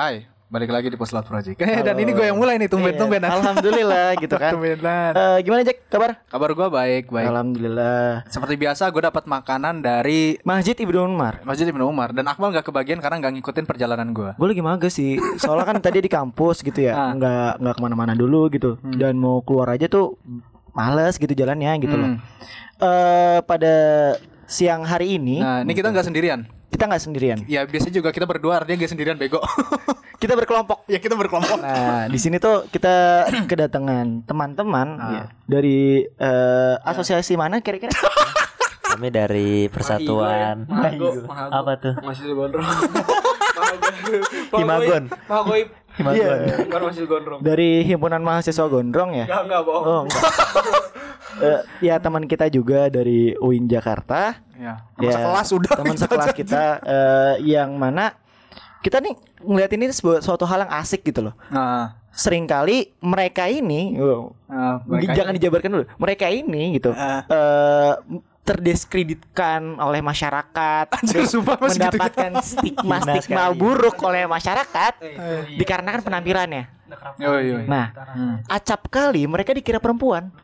Hai, balik lagi di Poslot Project. Eh, dan ini gue yang mulai nih tumben-tumben. Iya, Alhamdulillah gitu kan. Tumbenan. Eh, gimana Jack kabar? Kabar gue baik, baik. Alhamdulillah. Seperti biasa gue dapat makanan dari Masjid Ibnu Umar. Masjid Ibnu Umar dan Akmal gak kebagian karena gak ngikutin perjalanan gue. Gue lagi mages sih. Soalnya kan tadi di kampus gitu ya, Ah. nggak nggak ke mana-mana dulu gitu. Dan mau keluar aja tuh males gitu jalannya gitu loh. Hmm. Eh pada siang hari ini Nah, ini kita nggak sendirian. Kita nggak sendirian. Ya biasanya juga kita berdua, artinya gak sendirian bego. Kita berkelompok. ya kita berkelompok. Nah, di sini tuh kita kedatangan teman-teman Ah. ya, dari eh, asosiasi mana kira-kira? Kami dari Persatuan Mahago, Mahago. apa tuh? Masih gondrong. Himagon. Mahagoib. Iya. Bukan masih gondrong. Dari himpunan mahasiswa gondrong ya. Enggak, enggak bohong. Oh, enggak. Eh, ya teman kita juga dari UIN Jakarta. Ya, teman Ya, sekelas udah. Teman gitu sekelas aja. kita eh, yang mana kita nih ngeliat ini sebuah suatu hal yang asik gitu loh. Nah, Seringkali mereka ini, nah, mereka jangan dijabarkan dulu. Mereka ini gitu Ah. eh, terdiskreditkan oleh masyarakat, Anjir, sumpah masih gitu mendapatkan stigma stigma buruk oleh masyarakat dikarenakan penampilannya. Yo, yo, yo. Nah, Hmm. acap kali mereka dikira perempuan.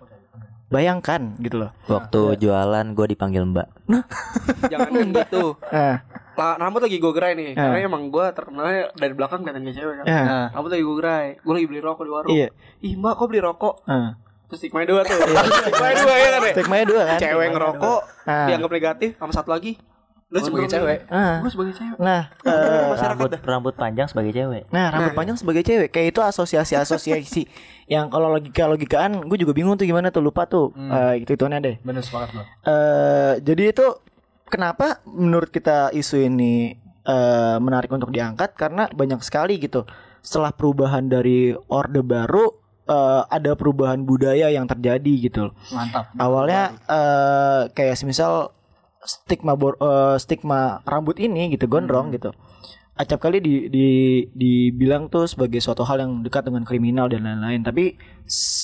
Bayangkan gitu loh. Waktu jualan gue dipanggil Mbak. Jangan gitu. Eh, Lah, rambut lagi gue gerai nih. Eh. Karena emang gue terkenalnya dari belakang kelihatan kayak cewek kan. eh, Nah, Rambut lagi gue gerai. Gue lagi beli rokok di warung. Iya. Ih, Mbak, kok beli rokok? eh. Terus stigma dua tuh. Stigma dua ya kan ya? Stigma dua kan? Cewek ngerokok, Ah. dianggap negatif sama satu lagi. lu sebagai cewek. Ah. Gue sebagai cewek. Nah, eh, Rambut rambut panjang sebagai cewek. nah rambut panjang sebagai cewek kayak itu asosiasi-asosiasi yang kalau logika logikaan gue juga bingung tuh gimana tuh lupa tuh Eh, itu ituannya deh. Bener sepakat lo. eh jadi itu kenapa menurut kita isu ini eh, menarik untuk diangkat karena banyak sekali gitu setelah perubahan dari orde baru eh, ada perubahan budaya yang terjadi gitu. Mantap. Awalnya eh, kayak semisal stigma bor- eh, stigma rambut ini gitu gondrong gitu. Acap kali di, di dibilang tuh sebagai suatu hal yang dekat dengan kriminal dan lain-lain. Tapi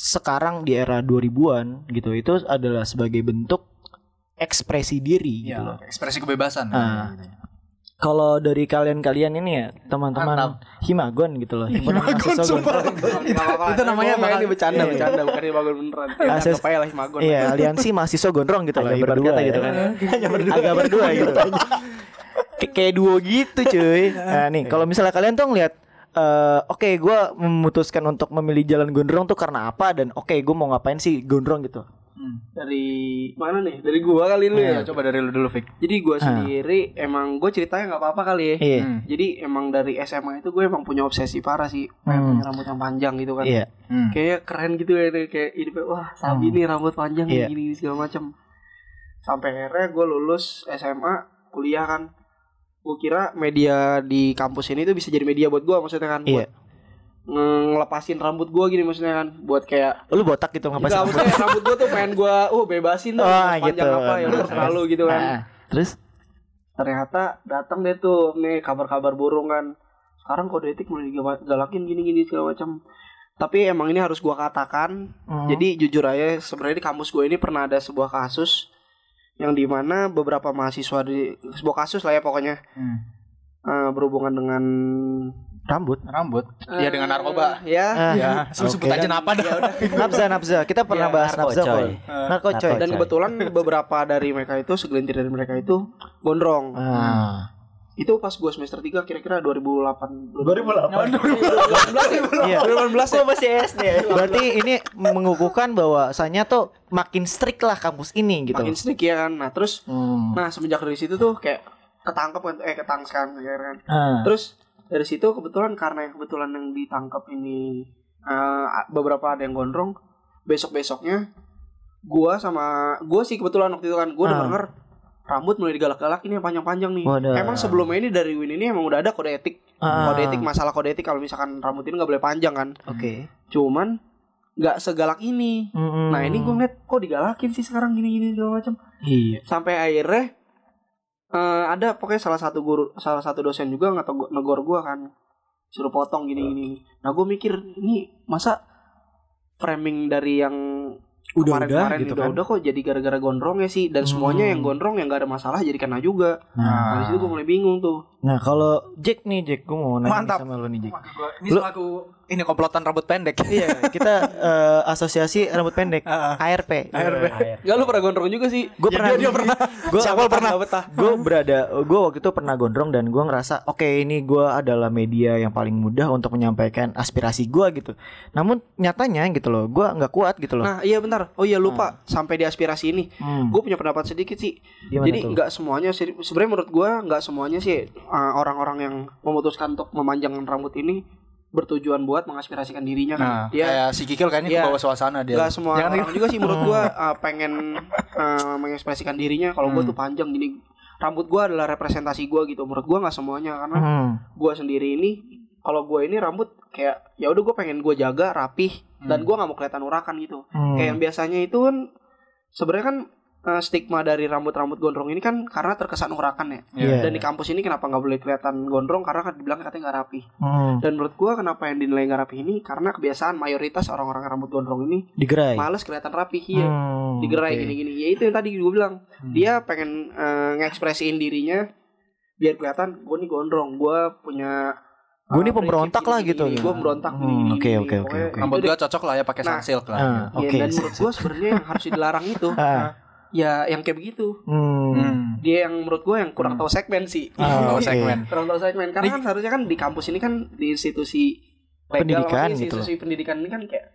sekarang di era 2000-an gitu itu adalah sebagai bentuk ekspresi diri gitu loh. Ya, ekspresi kebebasan. Ah. Kalau dari kalian-kalian ini ya teman-teman. Himagon gitu loh. Himagon, mahasiswa sumpah. gondrong. Itu, itu namanya bakal ini bercanda, Iya. bercanda, bukan ini bagus beneran. Ya, Ases- aja lah Himagon. Iya, aliansi mahasiswa gondrong gitu Agak ibarat berdua kata ya. gitu kan. Agak berdua gitu. Kay- kayak duo gitu cuy. Nah, nih kalau misalnya kalian tuh ngeliat eh oke gua memutuskan untuk memilih jalan gondrong tuh karena apa dan oke gue mau ngapain sih gondrong gitu. Hmm. Dari mana nih? Dari gua kali lu Ya, ya. coba dari lu dulu, Fik. Jadi gua sendiri emang gue ceritanya nggak apa-apa kali ya. Iya. Hmm. Jadi emang dari SMA itu gue emang punya obsesi parah sih, pengen Hmm. punya rambut yang panjang gitu kan. Iya. Hmm. Kayak keren gitu ya, nih. kayak hidupnya wah sabi nih rambut panjang Iya. gini, gini segala macam. Sampai akhirnya gue lulus SMA, kuliah kan. Gue kira media di kampus ini tuh bisa jadi media buat gue maksudnya kan. Iya. Buat ngelepasin rambut gue gini maksudnya kan. Buat kayak Lu botak gitu ngapain Enggak, rambut gue tuh pengen gue, uh bebasin tuh, Oh, panjang gitu. apa ya udah terlalu gitu kan. Ah, terus ternyata datang deh tuh nih kabar-kabar burung kan sekarang kode etik mulai digalakin gini-gini segala macam tapi emang ini harus gua katakan Hmm. jadi jujur aja sebenarnya di kampus gue ini pernah ada sebuah kasus yang di mana beberapa mahasiswa di sebuah kasus lah ya pokoknya Hmm. eh, berhubungan dengan rambut. Rambut. Ya dengan narkoba. ya Ah, Ya, sebut aja apa dah. Nabza nabza. Kita pernah Iya, bahas narko, nabza coy. kok. Narko coy. Narko. dan kebetulan beberapa dari mereka itu segelintir dari mereka itu gondrong Ah. itu pas gue semester 3 kira-kira 2008 Iya. 2018 ya masih SD. Berarti ini mengukuhkan bahwasanya tuh makin strict lah kampus ini gitu. makin sedikit ya kan nah terus Hmm. Nah semenjak dari situ tuh kayak ketangkep kan eh ketangkep kan, ya kan. Ah. Terus dari situ kebetulan karena yang kebetulan yang ditangkap ini eh, beberapa ada yang gondrong, besok besoknya gua sama gua sih kebetulan waktu itu kan gua udah Ah. denger rambut mulai digalak-galak ini yang panjang-panjang nih. Waduh. Emang sebelumnya ini dari Win ini emang udah ada kode etik. Ah. Kode etik masalah kode etik kalau misalkan rambut ini nggak boleh panjang kan. Oke. Cuman nggak segalak ini. Mm-mm. Nah ini gue ngeliat kok digalakin sih sekarang gini-gini segala macam Iya. sampai akhirnya eh, ada pokoknya salah satu guru salah satu dosen juga nggak tahu negor gua kan suruh potong gini gini nah gue mikir ini masa framing dari yang Udah-udah kemarin-kemarin gitu udah kan. udah kok jadi gara-gara gondrong ya sih dan semuanya Hmm. yang gondrong yang gak ada masalah jadi kena juga Nah. dari situ gue mulai bingung tuh Nah kalau Jack nih Jack, gue mau nanya nih Mantap. sama lo nih Jack. Ini selaku ini komplotan rambut pendek. Iya, kita eh, asosiasi rambut pendek, Ah, ARP. ARP. Gak lu pernah gondrong juga sih. Gue pernah, dia pernah. Gue Siapa pernah? Gue berada, gue waktu itu pernah gondrong dan gue ngerasa, oke ini gue adalah media yang paling mudah untuk menyampaikan aspirasi gue gitu. Namun nyatanya gitu loh, gue nggak kuat gitu loh. Nah iya bentar. Oh iya lupa sampai di aspirasi ini. Hmm. Gue punya pendapat sedikit sih. Gimana Jadi tuh? nggak semuanya sih. Sebenarnya menurut gue nggak semuanya sih uh, orang-orang yang memutuskan untuk memanjangkan rambut ini bertujuan buat mengaspirasikan dirinya kan. Nah, Dia kayak si Kikil kayaknya ke bawah suasana dia. nggak semua Jangan orang juga sih menurut gue uh, pengen uh, mengekspresikan dirinya. Kalau gue tuh panjang gini, rambut gue adalah representasi gue gitu. Menurut gue nggak semuanya karena Hmm. gue sendiri ini kalau gue ini rambut kayak ya udah gue pengen gue jaga rapih dan gue nggak mau kelihatan urakan gitu Hmm. kayak yang biasanya itu kan sebenarnya kan eh, stigma dari rambut-rambut gondrong ini kan karena terkesan urakan ya Iya. dan di kampus ini kenapa nggak boleh kelihatan gondrong karena kan dibilang katanya nggak rapi Hmm. dan menurut gue kenapa yang dinilai nggak rapi ini karena kebiasaan mayoritas orang-orang rambut gondrong ini Digerai. males kelihatan rapi iya Hmm, digerai oke. gini-gini ya itu yang tadi gue bilang dia pengen eh, ngekspresiin dirinya biar kelihatan gue nih gondrong gue punya Gua nih eh, pemberontak prinsip lah gitu. gue berontak Hmm, oke, oke, oke. Rambut gua cocok lah ya pakai Nah, sunsilk lah. Ah, deh. oke. Ya, dan menurut gue sebenarnya yang harus dilarang itu Ah. Ya yang kayak begitu Hmm. Hmm. dia yang menurut gue yang kurang tahu segmen sih Ah, Tahu oke. segmen. kurang tahu segmen karena kan seharusnya kan di kampus ini kan di institusi legal, Pendidikan maksudnya gitu institusi pendidikan ini kan kayak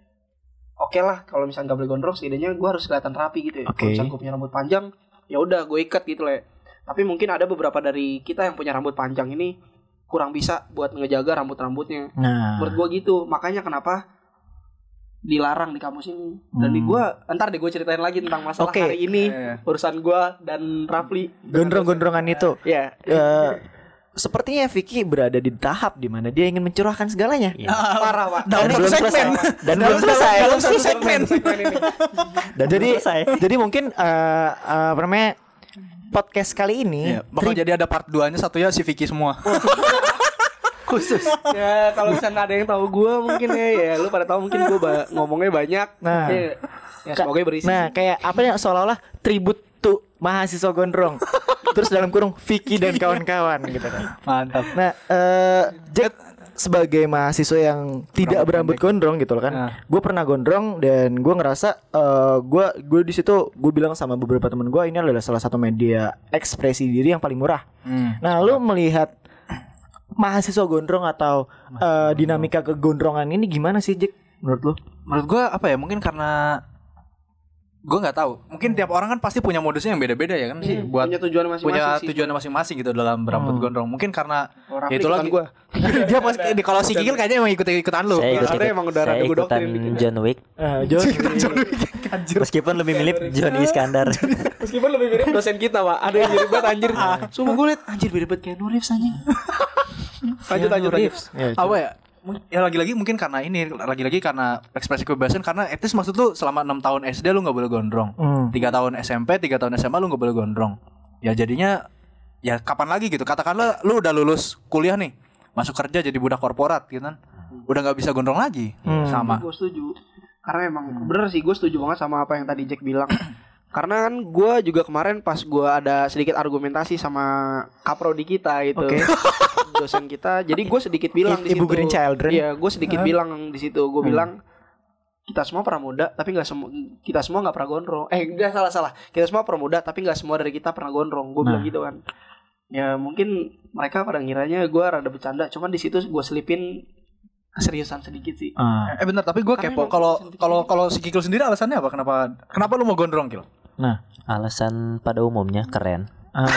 oke lah kalau misalnya nggak boleh gondrong setidaknya gue harus kelihatan rapi gitu ya Oke. kalau misalnya gue punya rambut panjang ya udah gue ikat gitu lah ya. tapi mungkin ada beberapa dari kita yang punya rambut panjang ini kurang bisa buat ngejaga rambut-rambutnya Nah. menurut gue gitu makanya kenapa dilarang di kampus ini dan di Hmm. gue ntar deh gue ceritain lagi tentang masalah Oke. hari ini Iya. urusan gue dan Rafli Gondrong-gondrongan itu. ya Eh, sepertinya Vicky berada di tahap di mana dia ingin mencurahkan segalanya. parah pak Dalam Dan satu belum segmen. selesai. Dan belum selesai. Dalam satu segmen. Dan jadi selesai. jadi mungkin eh eh, apa namanya podcast kali ini Iya, bakal jadi ada part 2-nya satunya si Vicky semua. khusus. ya kalau misalnya ada yang tahu gue mungkin ya ya lu pada tahu mungkin gue ba- ngomongnya banyak Nah. ya, ya semoga berisi Nah, kayak apa ya seolah-olah tribut tuh mahasiswa gondrong. Terus dalam kurung Vicky dan kawan-kawan gitu kan. Mantap. Nah, eh Jack sebagai mahasiswa yang tidak berambut gondrong gitu loh kan. Nah. Gue pernah gondrong dan gue ngerasa gue gue di situ gue bilang sama beberapa teman gue ini adalah salah satu media ekspresi diri yang paling murah. Hmm. Nah, lu melihat mahasiswa gondrong atau eh, dinamika kegondrongan ini gimana sih Jack menurut lu? Menurut gua apa ya? Mungkin karena gua nggak tahu. Mungkin tiap orang kan pasti punya modusnya yang beda-beda ya kan sih buat punya tujuan masing-masing punya sih. tujuan masing-masing gitu dalam berambut gondrong. Mungkin karena Oh, Rafli ya itu ikutan lagi gua. dia pas di kalau si Kikil kayaknya emang ikut-ikutan lu. Saya ikut, ikut, emang udah saya ikutan dikit. John Wick Eh, John, Meskipun lebih mirip Johnny Iskandar meskipun lebih mirip dosen kita pak ada yang mirip banget anjir semua gue liat anjir mirip banget kayak Nurif anjing lanjut lanjut lanjut Ya, apa ya? Ya lagi-lagi mungkin karena ini lagi-lagi karena ekspresi kebebasan karena etis maksud lu selama 6 tahun SD lu nggak boleh gondrong. Hmm. Tiga tahun SMP, tiga tahun SMA lu nggak boleh gondrong. Ya jadinya ya kapan lagi gitu. Katakanlah lu udah lulus kuliah nih, masuk kerja jadi budak korporat gitu kan. Udah nggak bisa gondrong lagi. Sama. gue setuju karena emang bener sih gue setuju banget sama apa yang tadi Jack bilang karena kan gue juga kemarin pas gue ada sedikit argumentasi sama kaprodi kita gitu. Oke. dosen kita. Jadi gue sedikit bilang di Ibu situ. Green Children. iya gue sedikit bilang di situ. Gue bilang kita semua pramuda tapi nggak semua kita semua nggak pernah gondrong. Eh enggak salah salah. Kita semua pramuda tapi nggak semua dari kita pernah gondrong. Gue bilang Nah. gitu kan. Ya mungkin mereka pada ngiranya gue rada bercanda. Cuman di situ gue selipin keseriusan sedikit sih. Ah. Eh bentar, tapi gue kepo kalau kalau kalau si Kikil sendiri alasannya apa? Kenapa kenapa lu mau gondrong, Kil? Nah, Alasan pada umumnya keren ah,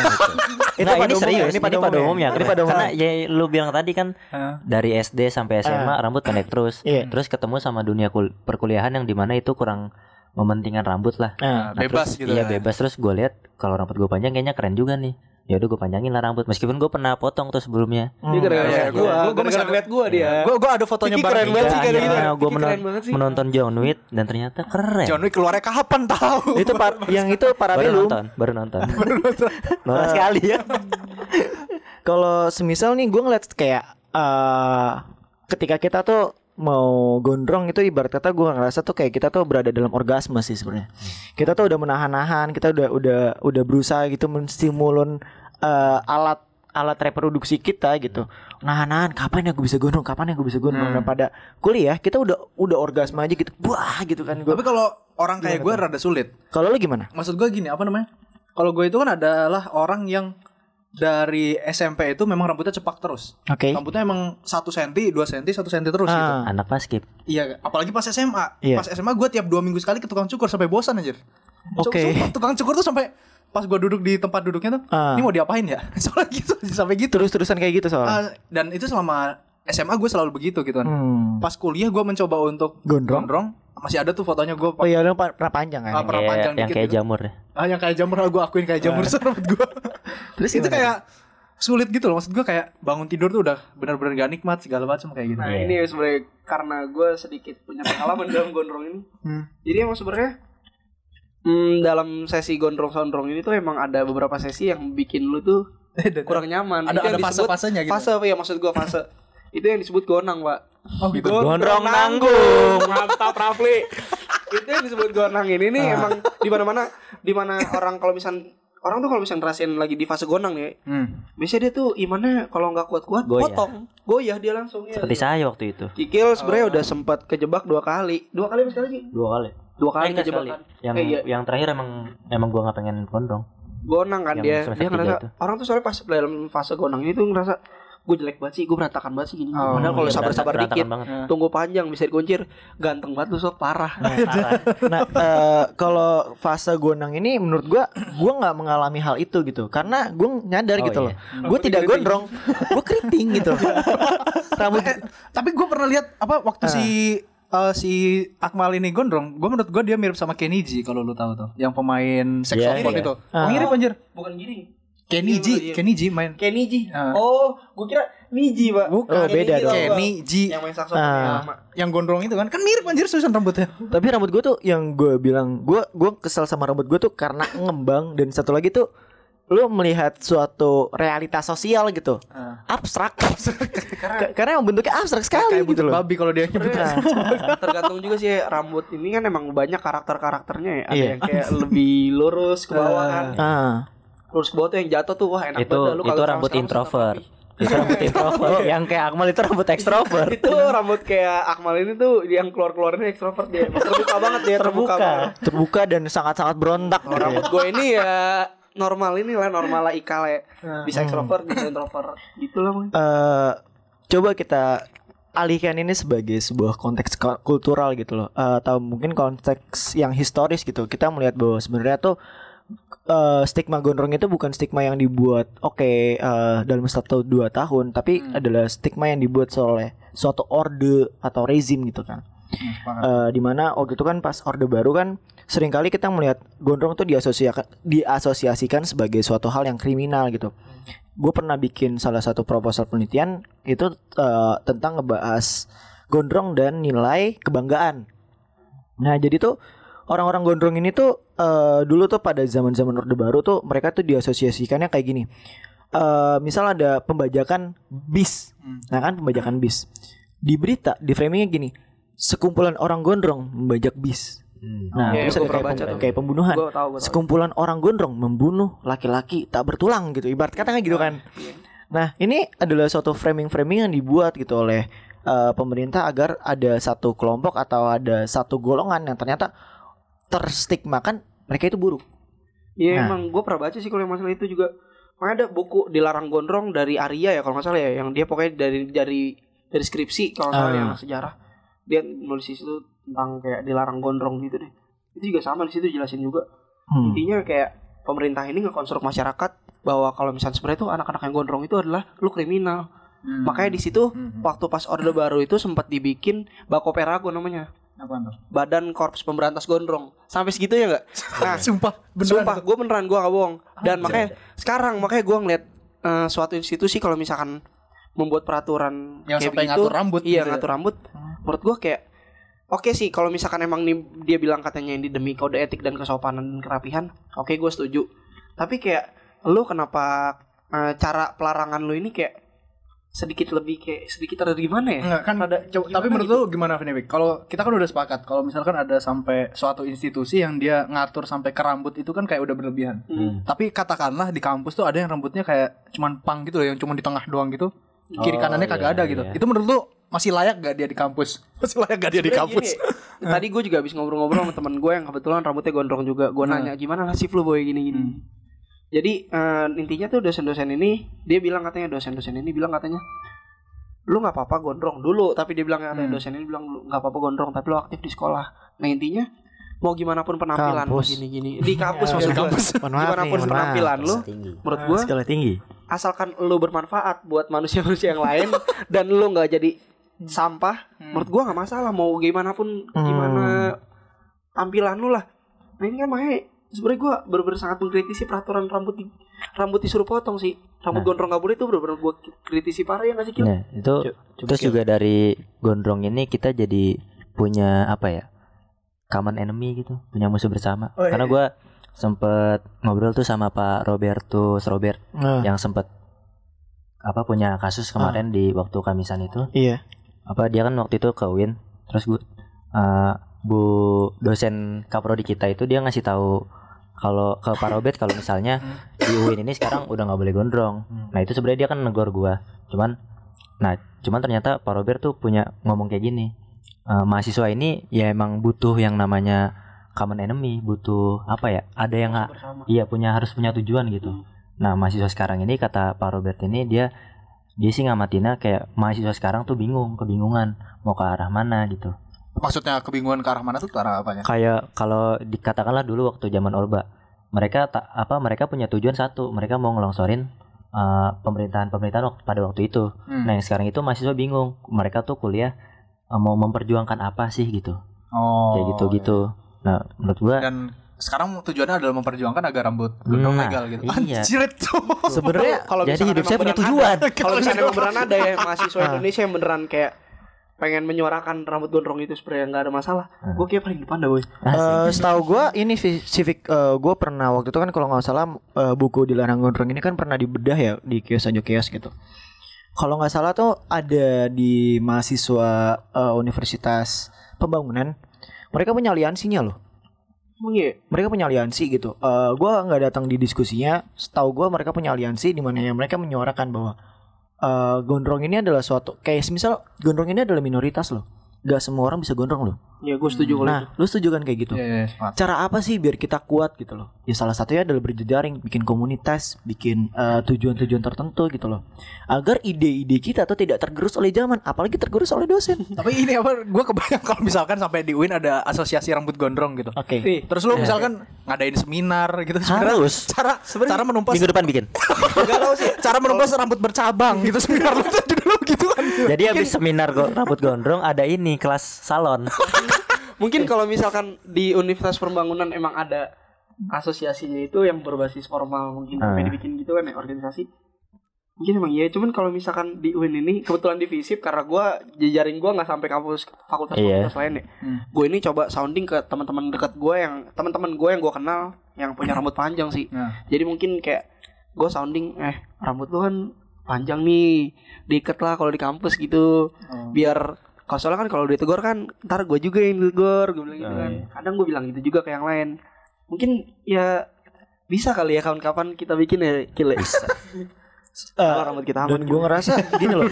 Itu Nah, ini ini serius, ini pada pada umumnya. umumnya. Ini pada Karena umumnya. ya lu bilang tadi kan dari SD sampai SMA rambut pendek terus. Iya. Terus ketemu sama dunia kul- perkuliahan yang di mana itu kurang mementingkan rambut lah. Nah, Nah, bebas terus- gitu Iya kan. bebas terus gue lihat kalau rambut gue panjang kayaknya keren juga nih. Ya udah gue panjangin lah rambut meskipun gue pernah potong tuh sebelumnya. dia Iya, liat gua- gua gua- gua gara-gara masih- ngeliat gua dia Gue gue ada fotonya Kiki bareng keren banget sih kayak gitu. Gue keren menonton John Wick dan ternyata keren. John Wick keluarnya kapan tahu? itu par yang itu baru parabellum. nonton, baru nonton. Norak sekali ya. Kalau semisal nih gue ngeliat kayak eh ketika kita tuh mau gondrong itu ibarat kata gue ngerasa tuh kayak kita tuh berada dalam orgasme sih sebenarnya. Kita tuh udah menahan-nahan, kita udah udah udah berusaha gitu menstimulun eh, alat alat reproduksi kita gitu. Nahan-nahan kapan ya gue bisa gondrong, kapan ya gue bisa gondrong. Hmm. Dan pada kuliah kita udah udah orgasme aja gitu. Wah gitu kan gue. Tapi kalau orang kayak gue rada sulit. Kalau lu gimana? Maksud gue gini, apa namanya? Kalau gue itu kan adalah orang yang dari SMP itu memang rambutnya cepak terus. Oke. Rambutnya emang 1 cm, 2 cm, 1 cm terus gitu. Ah. Anak paskib. Iya, apalagi pas SMA. Iya. Pas SMA gue tiap dua minggu sekali ke tukang cukur sampai bosan anjir. Su- Oke. sumpah, tukang cukur tuh sampai pas gue duduk di tempat duduknya tuh, Ah. ini mau diapain ya? Soalnya gitu, sampai gitu. Terus-terusan kayak gitu soalnya. Ah, dan itu selama SMA gue selalu begitu gitu kan. Hmm. Pas kuliah gue mencoba untuk Gondrong? Masih ada tuh fotonya gue Oh iya lu pernah panjang kan? Ah, pernah Kayak- panjang yang dikit kayak gitu. jamur ya. Ah, yang kayak jamur gue akuin kayak jamur rambut gue. Terus itu kayak sulit gitu loh. Maksud gue kayak bangun tidur tuh udah benar-benar gak nikmat segala macam kayak gitu. Nah Iya. ini sebenarnya karena gue sedikit punya pengalaman dalam gondrong ini. Hmm. Jadi emang sebenarnya hmm, dalam sesi gondrong-sondrong ini tuh emang ada beberapa sesi yang bikin lu tuh kurang nyaman. Ada- Itu ada fase-fasenya gitu. Fase ya maksud gue fase. Itu yang disebut gonang pak. Oh gitu. Gondrong nanggung. Mantap Rafli. itu yang disebut gonang ini nih emang di mana-mana di mana orang kalau misal orang tuh kalau misal ngerasain lagi di fase gonang nih Hmm. biasanya dia tuh imannya kalau nggak kuat-kuat Goyah. potong goyah dia langsung ya. Seperti saya waktu itu. Kikil sebenarnya udah sempat kejebak dua kali. Dua kali sekali sih? Dua kali. Dua Eh, kali enggak kejebak. Yang Eh, iya. yang terakhir emang emang gua nggak pengen gondrong. Gonang kan Yang dia. Dia ngerasa itu. orang tuh soalnya pas dalam fase gonang ini tuh ngerasa gue jelek banget sih, gue berantakan banget sih gini. Oh, Padahal kalau Iya, sabar-sabar dikit, banget. tunggu panjang bisa dikuncir, ganteng banget lu sok parah. Parah. Nah, eh, kalau fase gonang ini menurut gua gua nggak mengalami hal itu gitu. Karena gua nyadar Oh, gitu iya. loh. Gua tidak gondrong, gua keriting gitu. Rambut Eh, tapi gue pernah lihat apa waktu si eh, si Akmal ini gondrong, gue menurut gue dia mirip sama Kenny G kalau lu tahu tuh, yang pemain saxophone Iya, itu. Ah. Mirip anjir. Bukan gini. Kenny G, Kenny G main. Kenny G. Ah. Oh, gue kira Niji, Pak. Bukan. Oh, beda dong. gua. Kenny G Yang main saxophone Ah. yang lama. yang gondrong itu kan kan mirip anjir susun rambutnya. Tapi rambut gue tuh yang gue bilang gue gue kesel sama rambut gue tuh karena ngembang dan satu lagi tuh lu melihat suatu realitas sosial gitu abstrak Ka- karena yang bentuknya abstrak sekali Kayak gitu loh babi kalau dia nyebut. Nah, tergantung juga sih rambut ini kan emang banyak karakter-karakternya ya. Ada Iya. yang kayak lebih lurus ke bawah kan. ah Lurus ke bawah tuh yang jatuh tuh wah enak itu banget. Lu itu rambut sekarang introvert. sekarang Itu rambut introvert. yang kayak Akmal itu rambut ekstrovert. itu rambut kayak Akmal ini tuh yang keluar-keluarnya ekstrovert dia. Terbuka banget dia, terbuka, banget. terbuka dan sangat-sangat berontak Oh, gitu ya. rambut gue ini ya normal ini lah normal lah Ika lah ya. Bisa ekstrovert, bisa introvert. Gitu lah Bang. Eh, coba kita alihkan ini sebagai sebuah konteks ko- kultural gitu loh Eh, atau mungkin konteks yang historis gitu kita melihat bahwa sebenarnya tuh eh, stigma gondrong itu bukan stigma yang dibuat oke eh, dalam satu dua tahun tapi adalah stigma yang dibuat oleh suatu orde atau rezim gitu kan. Eh, di mana waktu itu kan pas orde baru kan sering kali kita melihat gondrong tuh diasosiasikan diasosiasikan sebagai suatu hal yang kriminal gitu. Gue pernah bikin salah satu proposal penelitian itu eh, tentang ngebahas gondrong dan nilai kebanggaan. Nah jadi tuh orang-orang gondrong ini tuh eh, dulu tuh pada zaman-zaman orde baru tuh mereka tuh diasosiasikannya kayak gini. Eh, misal ada pembajakan bis, nah kan pembajakan bis di berita di framingnya gini, sekumpulan orang gondrong membajak bis. Nah Iya, terus gua ada kayak, baca pem- tuh. kayak pembunuhan. Gue tahu, gue tahu. Sekumpulan orang gondrong membunuh laki-laki tak bertulang gitu. Ibarat kata kan gitu kan. Nah, ini adalah suatu framing-framing yang dibuat gitu oleh eh, pemerintah agar ada satu kelompok atau ada satu golongan yang ternyata terstigmakan mereka itu buruk. Iya Nah. emang gue pernah baca sih kalau yang masalah itu juga. Makanya ada buku dilarang gondrong dari Arya ya kalau nggak salah ya, yang dia pokoknya dari dari dari skripsi kalau nggak salah Ah. yang sejarah dia nulis di situ tentang kayak dilarang gondrong gitu deh. Itu juga sama di situ jelasin juga. Hmm. Intinya kayak pemerintah ini ngekonstruk masyarakat bahwa kalau misalnya sebenarnya itu anak-anak yang gondrong itu adalah lu kriminal. Hmm. Makanya di situ waktu pas orde baru itu sempat dibikin Bakoperago namanya. Badan Korps Pemberantas Gondrong. Sampai segitu ya nggak? Nah, Sumpah, beneran. Sumpah, gue beneran gue gak bohong. Dan makanya sekarang makanya gue ngeliat eh, suatu institusi kalau misalkan membuat peraturan Yang kayak sampai begitu, ngatur rambut iya gitu ya? ngatur rambut. Menurut gue kayak oke sih kalau misalkan emang nih dia bilang katanya ini demi kode etik dan kesopanan dan kerapihan, oke gue setuju. Tapi kayak lu kenapa eh, cara pelarangan lu ini kayak sedikit lebih kayak sedikit ada gimana ya? Enggak kan Rada coba, tapi menurut gitu. lu gimana Vinewik? Kalau kita kan udah sepakat kalau misalkan ada sampai suatu institusi yang dia ngatur sampai ke rambut itu kan kayak udah berlebihan. Hmm. Tapi katakanlah di kampus tuh ada yang rambutnya kayak cuman pang gitu loh yang cuma di tengah doang gitu. Kiri Oh, kanannya kagak iya, ada gitu. iya. Itu menurut lu masih layak gak dia di kampus? Masih layak gak dia di kampus? gini, tadi gue juga habis ngobrol-ngobrol sama teman gue yang kebetulan rambutnya gondrong juga. Gue Hmm. nanya gimana nasib lu boy gini-gini. Jadi eh, intinya tuh dosen-dosen ini dia bilang katanya dosen-dosen ini bilang katanya lu nggak apa-apa gondrong dulu tapi dia bilang ada Hmm. dosen ini bilang lu nggak apa-apa gondrong tapi lu aktif di sekolah. Nah intinya mau gimana pun penampilan lu Kampus. gini-gini di kampus Ya, maksud gue. Gimana pun penampilan lu menurut gue Skala tinggi. asalkan lu bermanfaat buat manusia-manusia yang lain dan lu nggak jadi sampah menurut gua nggak masalah mau gimana pun Hmm. gimana tampilan lu lah nah ini kan makanya sebenarnya gua bener-bener sangat mengkritisi peraturan rambut di rambut disuruh potong sih rambut Nah. gondrong nggak boleh itu bener-bener gua kritisi parah ya nggak sih? Nah, itu terus juga dari gondrong ini kita jadi punya apa ya? common enemy gitu, punya musuh bersama. Oh, iya, Karena gua sempet ngobrol tuh sama Pak Robertus Robert Nah, yang sempet apa punya kasus kemarin di waktu Kamisan itu. iya. Apa dia kan waktu itu ke UIN, terus gua eh, Bu dosen kaprodi kita itu dia ngasih tahu kalau ke Pak Robert kalau misalnya di UIN ini sekarang udah nggak boleh gondrong. Nah itu sebenarnya dia kan negor gua. Cuman, nah cuman ternyata Pak Robert tuh punya ngomong kayak gini. Eh, mahasiswa ini ya emang butuh yang namanya common enemy, butuh apa ya? Ada yang ha- bersama iya punya harus punya tujuan gitu. Nah mahasiswa sekarang ini kata Pak Robert ini dia dia sih ngamatinnya kayak mahasiswa sekarang tuh bingung, kebingungan mau ke arah mana gitu. Maksudnya kebingungan ke arah mana tuh ke arah apanya? Kayak kalau dikatakanlah dulu waktu zaman Orba, mereka tak apa mereka punya tujuan satu, mereka mau ngelongsorin uh, pemerintahan-pemerintahan waktu- pada waktu itu. Hmm. Nah yang sekarang itu mahasiswa bingung, mereka tuh kuliah uh, mau memperjuangkan apa sih gitu, Oh. kayak gitu-gitu. Nah menurut gua Dan sekarang tujuannya adalah memperjuangkan agar rambut gondrong Nah, legal gitu. iya. Anjir itu. Sebenarnya kalau jadi hidup saya punya tujuan. ada- kalau misalnya beneran ada ya mahasiswa Ah. Indonesia yang beneran kayak pengen menyuarakan rambut gondrong itu sebenarnya nggak ada masalah Hmm. gue kayak paling depan dah boy Eh, setahu gua ini vi- civic eh, gua pernah waktu itu kan kalau nggak salah eh, buku dilarang gondrong ini kan pernah dibedah ya di kios aja kios gitu. Kalau nggak salah tuh ada di mahasiswa eh, Universitas Pembangunan mereka punya aliansinya loh. emang iya Mereka punya aliansi gitu. Eh gua nggak datang di diskusinya. Setahu gua mereka punya aliansi di mana mereka menyuarakan bahwa eh gondrong ini adalah suatu kayak misal gondrong ini adalah minoritas loh. Gak semua orang bisa gondrong loh. ya gue setuju kalau itu Nah, lu setuju kan kayak gitu? Iya, iya, semangat. cara apa sih biar kita kuat gitu loh ya salah satunya adalah berjejaring bikin komunitas bikin eh, tujuan-tujuan tertentu gitu loh agar ide-ide kita tuh tidak tergerus oleh zaman apalagi tergerus oleh dosen Tapi ini apa? Gue kebayang kalau misalkan sampai di UIN ada asosiasi rambut gondrong gitu. oke Ih, Terus lu misalkan ngadain seminar gitu sebenarnya Harus. cara cara menumpas minggu depan bikin. Gak tau sih cara menumpas rambut bercabang gitu seminar lu tuh dulu gitu. Jadi habis seminar go- rambut gondrong ada ini kelas salon. Mungkin kalau misalkan di Universitas Pembangunan emang ada asosiasinya itu yang berbasis formal mungkin sampai dibikin gitu kan ya organisasi. Mungkin emang iya, cuman kalau misalkan di UIN ini kebetulan di FISIP karena gua jejaring gua nggak sampai kampus fakultas-fakultas lain ya. Hmm. Gue ini coba sounding ke teman-teman dekat gue yang teman-teman gue yang gue kenal yang punya rambut panjang sih. Nah. Jadi mungkin kayak gue sounding eh rambut lu kan panjang nih diikat lah kalau di kampus gitu. Oh. biar kalau soalnya kan kalau ditegur kan ntar gue juga yang ditegur gue bilang gitu Oh, kan. iya. kadang gue bilang gitu juga ke yang lain. Mungkin ya bisa kali ya kawan-kawan kita bikin ya kile. Kalau rambut kita aman dan gue ngerasa gini loh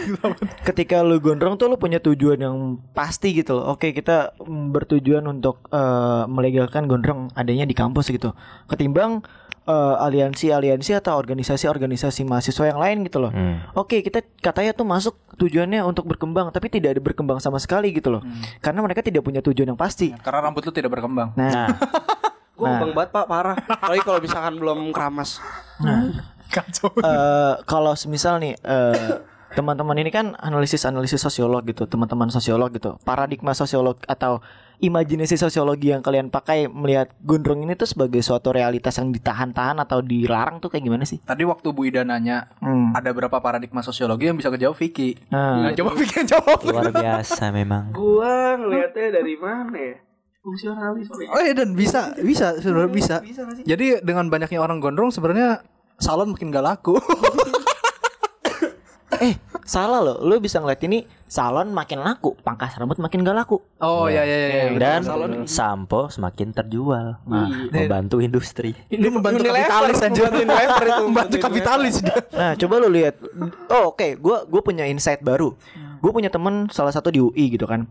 ketika lu gondrong tuh lu punya tujuan yang pasti gitu loh. Oke kita mm, bertujuan untuk eh, melegalkan gondrong adanya di kampus gitu. Ketimbang eh, aliansi-aliansi atau organisasi-organisasi mahasiswa yang lain gitu loh Hmm. Oke, kita katanya tuh masuk tujuannya untuk berkembang, tapi tidak ada berkembang sama sekali gitu loh. Karena mereka tidak punya tujuan yang pasti. Karena rambut lu tidak berkembang. Nah, Nah, gue bang banget pak parah apalagi kalau misalkan belum keramas Kacau. eh, kalau semisal nih eh, teman-teman ini kan analisis-analisis sosiolog gitu, teman-teman sosiolog gitu. Paradigma sosiolog atau imajinasi sosiologi yang kalian pakai melihat gondrong ini tuh sebagai suatu realitas yang ditahan-tahan atau dilarang tuh kayak gimana sih? Tadi waktu Bu Ida nanya Hmm. ada berapa paradigma sosiologi yang bisa kejawab Vicky. Nah, Nah, coba Vicky yang jawab. luar biasa memang. gue ngelihatnya dari mana ya fungsionalis. Oh iya dan bisa, bisa sebenarnya bisa. bisa sih Jadi dengan banyaknya orang gondrong sebenarnya salon makin gak laku. eh salah loh. Lu bisa ngeliat ini salon makin laku, pangkas rambut makin gak laku. Oh ya ya ya. Dan salon. sampo semakin terjual. Iya. Membantu industri. Ini membantu Unilever, kapitalis anjir. membantu kapitalis. Nah, coba lu lihat. Oh, oke, gua gua punya insight baru. Gue punya temen salah satu di UI gitu kan.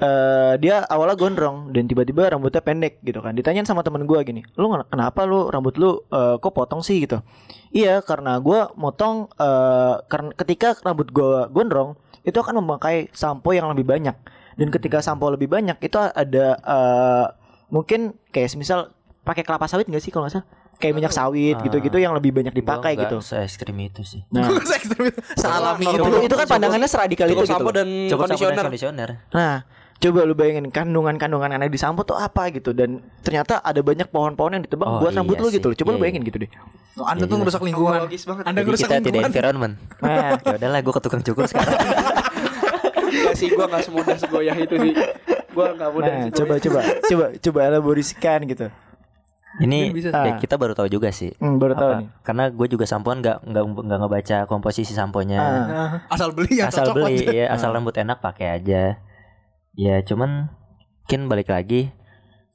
Eh dia awalnya gondrong dan tiba-tiba rambutnya pendek gitu kan. Ditanyain sama temen gua gini, "Lu kenapa lu rambut lu eh, kok potong sih?" gitu. Iya, karena gua motong eh karena ketika rambut gua gondrong itu akan memakai sampo yang lebih banyak. Dan ketika sampo lebih banyak itu ada eh mungkin kayak misal pakai kelapa sawit nggak sih kalau nggak salah? Kayak minyak sawit Ah. gitu-gitu yang lebih banyak dipakai Gua gitu. Se ekstrim itu sih. Nah, Se ekstrim itu. Itu. itu, itu kan pandangannya seradikal itu gitu. sampo dan Coba kondisioner. kondisioner. Nah, coba lu bayangin kandungan-kandungan yang ada di sampo tuh apa gitu dan ternyata ada banyak pohon-pohon yang ditebang Oh, buat rambut iya lu sih. gitu loh. Coba lu Iya, bayangin gitu deh. Oh, Anda tuh ngerusak lingkungan. Anda Jadi ngerusak kita tidak lingkungan. environment. Nah, ya udahlah gue ke tukang cukur sekarang. Enggak sih gua enggak semudah segoyah itu sih. Gua enggak mudah. nah coba coba coba coba elaborasikan gitu. Ini bisa. ya, Ah. kita baru tahu juga sih. Hmm, baru tahu Apa? nih. Karena gue juga sampoan nggak nggak nggak ngebaca komposisi samponya. Ah. Asal beli yang asal cocok beli aja. ya, asal rambut enak pakai aja. Ya cuman mungkin balik lagi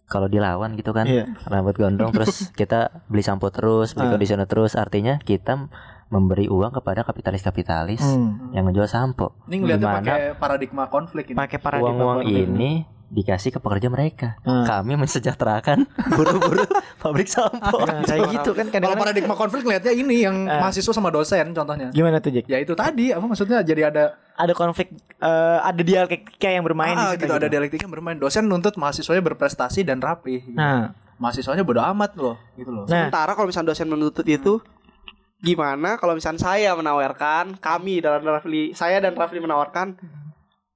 kalau dilawan gitu kan Iya. rambut gondrong terus kita beli sampo terus beli Ah. conditioner terus artinya kita memberi uang kepada kapitalis-kapitalis Hmm. yang ngejual sampo Ini ngeliatnya pakai paradigma konflik ini. Pakai paradigma uang-uang konflik. ini dikasih ke pekerja mereka Ah. kami mensejahterakan buru-buru pabrik sampo Nah, kayak gitu kan Kalau kadang-kadang paradigma konflik ngeliatnya ini yang Ah. mahasiswa sama dosen contohnya. gimana tuh Jack? Ya itu tadi apa maksudnya jadi ada Ada konflik eh, ada dialektika yang bermain di ah, situ gitu, ada dialektika bermain. Dosen nuntut mahasiswanya berprestasi dan rapi. Nah, Mahasiswanya bodo amat loh, gitu loh. nah, Sementara kalau misalnya dosen menuntut itu gimana kalau misalnya saya menawarkan kami dan Rafli saya dan Rafli menawarkan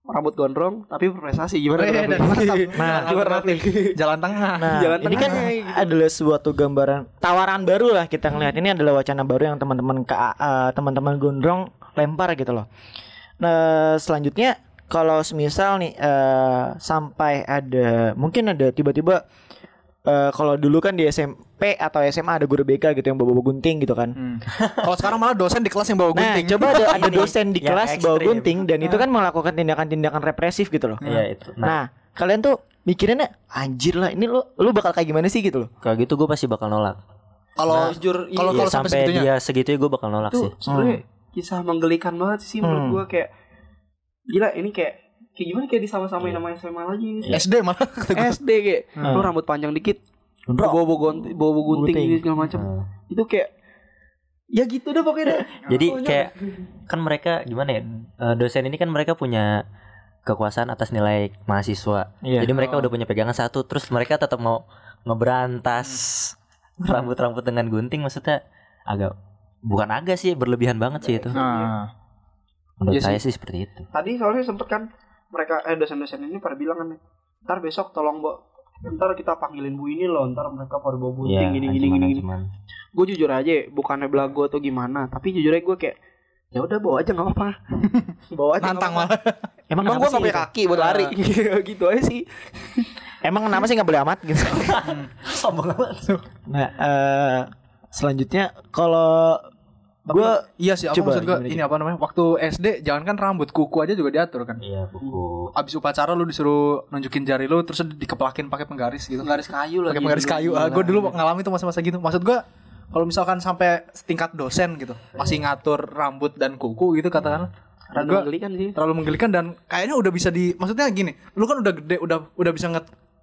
rambut gondrong tapi berprestasi gimana tuh. Nah, gimana Rafli? Jalan tengah. Nah, Jalan ini kan tengah, gitu. adalah suatu gambaran tawaran baru lah kita ngelihat ini adalah wacana baru yang teman-teman ke eh, teman-teman gondrong lempar gitu loh. Nah, selanjutnya kalau semisal nih eh, sampai ada mungkin ada tiba-tiba eh, kalau dulu kan di SMP atau SMA ada guru BK gitu yang bawa-bawa gunting gitu kan. Hmm. Kalau sekarang malah dosen di kelas yang bawa Nah, gunting. coba ada ada dosen di yang kelas bawa gunting dan itu kan melakukan tindakan-tindakan represif gitu loh. Iya itu nah, Nah, kalian tuh mikirinnya anjir lah ini lu lu bakal kayak gimana sih gitu loh. kalau gitu gue pasti bakal nolak Kalau jujur kalau Iya, kalau sampai sampai segitunya. dia segitunya gue bakal nolak itu sih sebenarnya kisah menggelikan banget sih menurut Hmm. gua kayak gila ini kayak kayak gimana kayak disama-samain sama SMA lagi SD malah. SD kayak Hmm. lu rambut panjang dikit bawa bawa gunting bawa bawa gunting Gunting. gitu segala macam Hmm. itu kayak ya gitu dah pokoknya dah. Jadi kayak kan mereka gimana ya eh, dosen ini kan mereka punya kekuasaan atas nilai mahasiswa. Iya. Jadi mereka udah punya pegangan satu, terus mereka tetap mau ngeberantas rambut-rambut dengan gunting, maksudnya agak bukan agak sih berlebihan banget sih itu. Nah, Menurut Iya saya sih seperti itu. tadi soalnya sempet kan mereka eh dosen-dosen ini pada bilang kan ntar besok tolong bawa ntar kita panggilin bu ini loh ntar mereka pada bawa gunting Iya, gini gini gini gini ancaman-ancaman. gue jujur aja bukannya belagu atau gimana tapi jujur aja gue kayak ya udah bawa aja nggak apa-apa bawa aja nantang nggak apa-apa. malah. Emang, emang gue nggak punya gitu? kaki buat lari gitu aja sih Emang kenapa sih nggak boleh amat gitu? nah, eh, selanjutnya kalau gue Iya sih, apa Coba, maksud gua gimana, ini apa namanya? Waktu SD jangan kan rambut kuku aja juga diatur kan. Iya, buku. Abis upacara lu disuruh nunjukin jari lu terus dikeplakin pakai penggaris gitu. garis kayu lagi Pakai penggaris kayu. Ah, gue dulu ngalamin tuh masa-masa gitu. Maksud gua kalau misalkan sampai tingkat dosen gitu, masih ngatur rambut dan kuku gitu katakan Rada gua menggelikan sih terlalu menggelikan dan kayaknya udah bisa di maksudnya gini, lu kan udah gede, udah udah bisa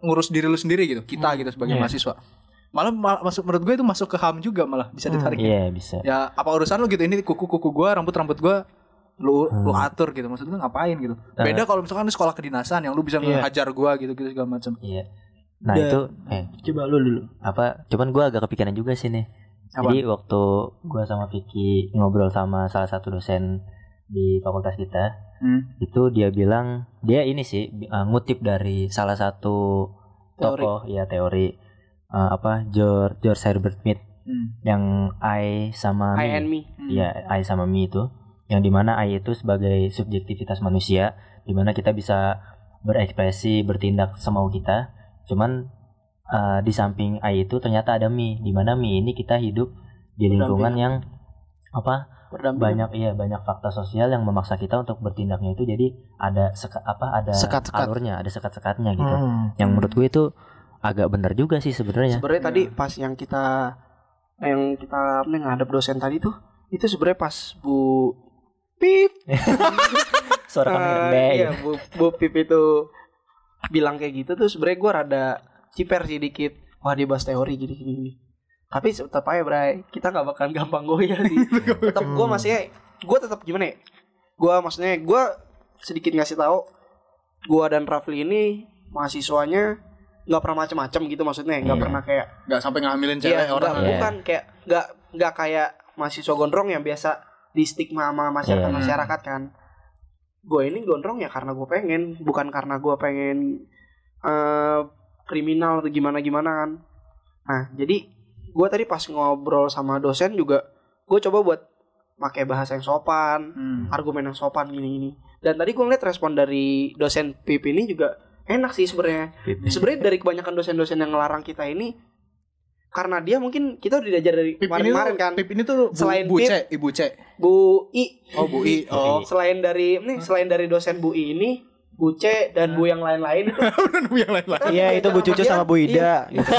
ngurus diri lu sendiri gitu. Kita gitu sebagai Iya. mahasiswa. Malah ma- masuk menurut gue itu masuk ke HAM juga malah bisa ditarik. Iya, bisa. Ya apa urusan lu gitu ini kuku-kuku gua, rambut-rambut gua lu lu atur gitu. Maksud gua ngapain gitu. Beda kalau misalkan lu sekolah kedinasan yang lu bisa Iya. ngehajar gua gitu gitu segala macam. Iya. Nah, Dan- itu eh coba lu dulu. apa cuman gua agak kepikiran juga sih nih Apaan? jadi waktu gua sama Vicky ngobrol sama salah satu dosen di fakultas kita Hmm. itu dia bilang dia ini sih uh, ngutip dari salah satu Teori. tokoh ya teori uh, apa George George Herbert Mead. Hmm. yang I sama I and me. Me ya I sama me itu. Yang di mana I itu sebagai subjektivitas manusia di mana kita bisa berekspresi bertindak semau kita. Cuman uh, di samping I itu ternyata ada me. Di mana me ini kita hidup di lingkungan yang apa banyak iya banyak fakta sosial yang memaksa kita untuk bertindaknya itu. Jadi ada seka, apa ada Sekat-sekat. alurnya ada sekat-sekatnya gitu. Hmm. yang menurut gue itu agak benar juga sih sebenarnya. Sebenarnya tadi pas yang kita yang kita ngadep dosen tadi tuh itu sebenarnya pas Bu Pip. Suara kami rendah iya, gitu. Bu, Bu Pip itu bilang kayak gitu. Tuh sebenarnya gue rada ciper sih dikit. Wah dia bahas teori gini gini, gini. tapi tetap aja Bray kita nggak bakal gampang goyah sih. Tetap gue masih gue tetap gimana ya? Gue maksudnya gue sedikit ngasih tahu gue dan Rafli ini mahasiswanya nggak pernah macam-macam gitu maksudnya nggak Iya. pernah kayak Nggak sampai ngambilin Iya, cewek orang. enggak, bukan kayak nggak nggak kayak mahasiswa gondrong yang biasa di stigma sama masyarakat Iya. masyarakat kan. Gue ini gondrong ya karena gue pengen, bukan karena gue pengen eh kriminal atau gimana gimana kan. Nah jadi gue tadi pas ngobrol sama dosen juga gue coba buat pakai bahasa yang sopan, Hmm. argumen yang sopan gini-gini. Dan tadi gue ngeliat respon dari dosen PIP ini juga enak sih sebenarnya sebenarnya dari kebanyakan dosen-dosen yang ngelarang kita ini karena dia mungkin kita udah diajar dari Pip kemarin-kemarin kan Pip ini tuh bu, Selain bu Pip- C, ibu C. Bu I Oh, Bu I. Oh. selain dari nih selain dari dosen Bu I ini Bu C dan Bu yang lain-lain nemu yang lain-lain. Iya itu Bu Cucu sama Bu Ida. gitu.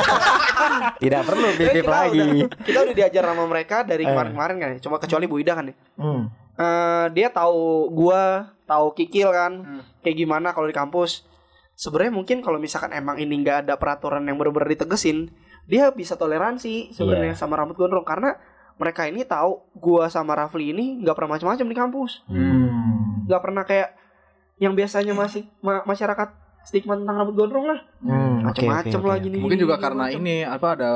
tidak perlu kita lagi udah, kita udah diajar sama mereka dari kemarin-kemarin kan ya. cuma kecuali Bu Ida kan ya Hmm. Eh, dia tahu gua tahu Kikil kan Hmm. kayak gimana kalau di kampus sebenarnya mungkin kalau misalkan emang ini nggak ada peraturan yang benar-benar ditegesin dia bisa toleransi sebenarnya Iya. sama rambut gondrong karena mereka ini tahu gua sama Rafli ini nggak pernah macam-macam di kampus Hmm. nggak pernah kayak yang biasanya masih ma- masyarakat stigma tentang rambut gondrong lah Hmm, macam-macam oke, lah oke. gini Mungkin juga karena ini apa ada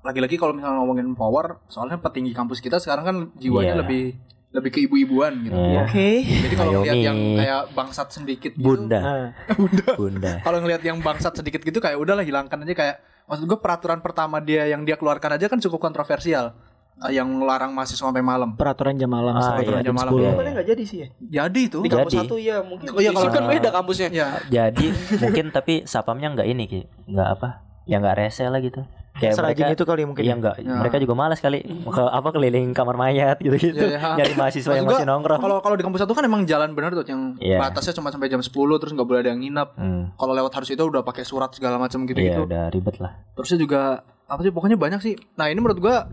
lagi-lagi kalau misalnya ngomongin power, soalnya petinggi kampus kita sekarang kan jiwanya Iya. lebih lebih ke ibu-ibuan gitu. Iya. oke Jadi kalau ngeliat Naomi. yang kayak bangsat sedikit gitu, bunda Ah. bunda kalau ngeliat yang bangsat sedikit gitu kayak udahlah hilangkan aja kayak maksud gue peraturan pertama dia yang dia keluarkan aja kan cukup kontroversial. Eh, yang melarang mahasiswa sampai malam. Peraturan jam malam Ah, sampai iya, jam jam malam. 10. Iya. Padahal nggak jadi sih ya Jadi itu. di kampus Jadi. satu ya mungkin Oh iya, di kalau- kan beda kampusnya Ya. jadi mungkin tapi sapamnya nggak ini ki nggak apa ya nggak rese lah gitu kayak Serajin mereka itu kali mungkin. Iya enggak, mereka juga malas kali ke apa keliling kamar mayat gitu-gitu. Iya, iya. Nyari mahasiswa yang masih nongkrong. Kalau kalau di kampus satu kan emang jalan bener tuh yang Iya. batasnya cuma sampai jam 10 terus nggak boleh ada yang nginap. Hmm. Kalau lewat harus itu udah pakai surat segala macam Iya, gitu-gitu. udah ribet lah. Terusnya juga apa sih pokoknya banyak sih. Nah, ini menurut gua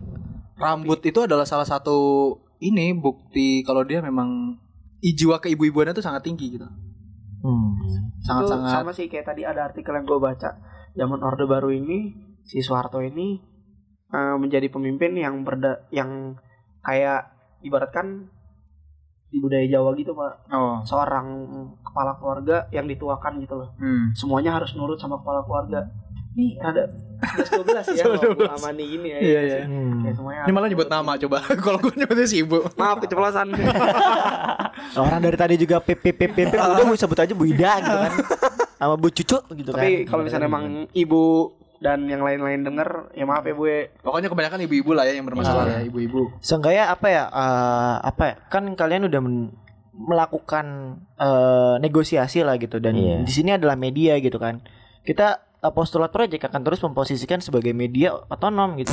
rambut itu adalah salah satu ini bukti kalau dia memang jiwa keibu-ibuannya tuh sangat tinggi gitu. Hmm. itu Sangat-sangat sama sih kayak tadi ada artikel yang gue baca zaman orde baru ini si Soeharto ini eh, menjadi pemimpin yang berda yang kayak ibaratkan di budaya Jawa gitu pak oh. seorang kepala keluarga yang dituakan gitu loh Hmm. semuanya harus nurut sama kepala keluarga ini ada 11 12 ya kalau Amani ini ya Iya, iya. Hmm. Kayak semuanya Ini malah nyebut nama coba. Kalau gue nyebutnya si ibu. maaf keceplosan Orang dari tadi juga pip pip pip pip, udah mau sebut aja Bu Ida gitu kan. Sama Bu Cucu gitu kan. tapi kalau misalnya emang ibu dan yang lain-lain denger ya maaf ya bu ya. Pokoknya kebanyakan ibu-ibu lah ya yang bermasalah ya, ibu-ibu. Seenggaknya apa ya? eh, apa ya? Kan kalian udah men- melakukan eh, negosiasi lah gitu dan Iya. di sini adalah media gitu kan. Kita eh, postulat project akan terus memposisikan sebagai media otonom gitu.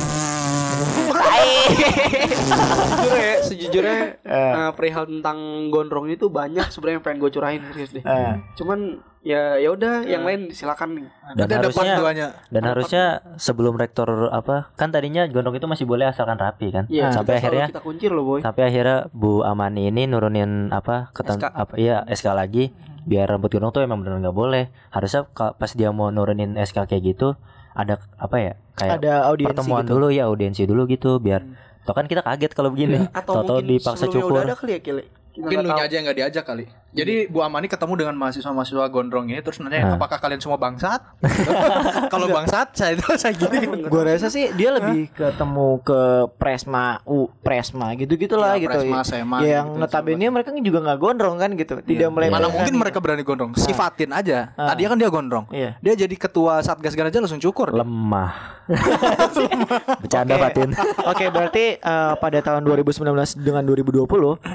sejujurnya ya, sejujurnya eh, perihal tentang gondrong itu banyak sebenarnya yang pengen gue curahin serius deh. Eh, Cuman ya ya udah yang lain silakan nih. Dan Nanti ada part harusnya duanya. dan harusnya sebelum rektor apa kan tadinya gondrong itu masih boleh asalkan rapi kan. Iya, sampai akhirnya kita kuncir loh boy. sampai akhirnya Bu Amani ini nurunin apa keten, SK. apa iya SK lagi biar rambut gondrong tuh emang benar nggak boleh. Harusnya pas dia mau nurunin SK kayak gitu ada apa ya kayak ada audiensi pertemuan gitu. dulu ya audiensi dulu gitu biar Toh kan kita kaget kalau begini. Atau mungkin dipaksa cukur. udah ada kali ya. Kita Mungkin nggak lu aja yang gak diajak kali. Jadi Bu Amani ketemu dengan mahasiswa-mahasiswa gondrong ini terus nanya Nah. apakah kalian semua bangsat? Kalau bangsat saya itu saya gini. Gue rasa sih dia lebih ketemu ke Presma, U, Presma gitu-gitu lah Iya, gitu. Presma, Sema, yang gitu, notabene mereka juga nggak gondrong kan gitu. Tidak mulai Mana mungkin mereka berani gondrong? Sifatin aja. Tadi kan dia gondrong. Iya. Dia jadi ketua Satgas Ganaja langsung cukur. Lemah. Bercanda Oke. Fatin. Oke, berarti eh, pada tahun 2019 dengan 2020,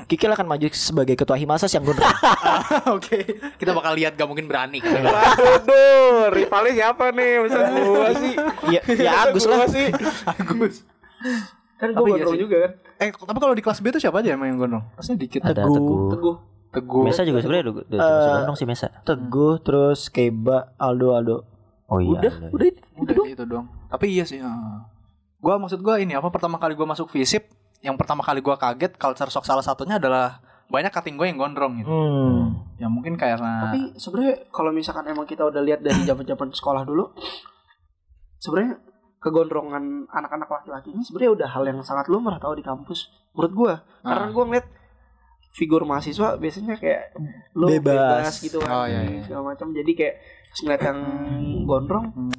Kikil akan maju sebagai ketua Himasas yang gondrong. Oke, kita bakal lihat gak mungkin berani. Waduh, duh, rivalnya siapa nih? Masa gua sih. ya, ya Agus lah. Gua sih. Agus. Kan iya gondrong sih. juga kan. Eh tapi kalau di kelas B itu siapa aja emang yang gondrong? Pasti dikit. Ada Teguh. Teguh. Teguh. Teguh. Mesa juga sebenarnya udah udah masuk gondrong sih Mesa. Teguh terus Keba Aldo Aldo. Oh iya. udah, ada. udah itu Udah doang. itu dong. Tapi iya sih. Gua maksud gua ini apa pertama kali gua masuk FISIP yang pertama kali gua kaget culture shock salah satunya adalah banyak cutting gue yang gondrong gitu. Hmm. Ya mungkin karena Tapi sebenarnya kalau misalkan emang kita udah lihat dari zaman-zaman sekolah dulu, sebenarnya kegondrongan anak-anak laki-laki ini sebenarnya udah hal yang sangat lumrah tau di kampus. Menurut gua, karena Ah. gua ngeliat figur mahasiswa biasanya kayak lu Bebas. bebas, gitu kan, Oh, iya, iya. segala macam. Jadi kayak ngeliat yang gondrong, Hmm.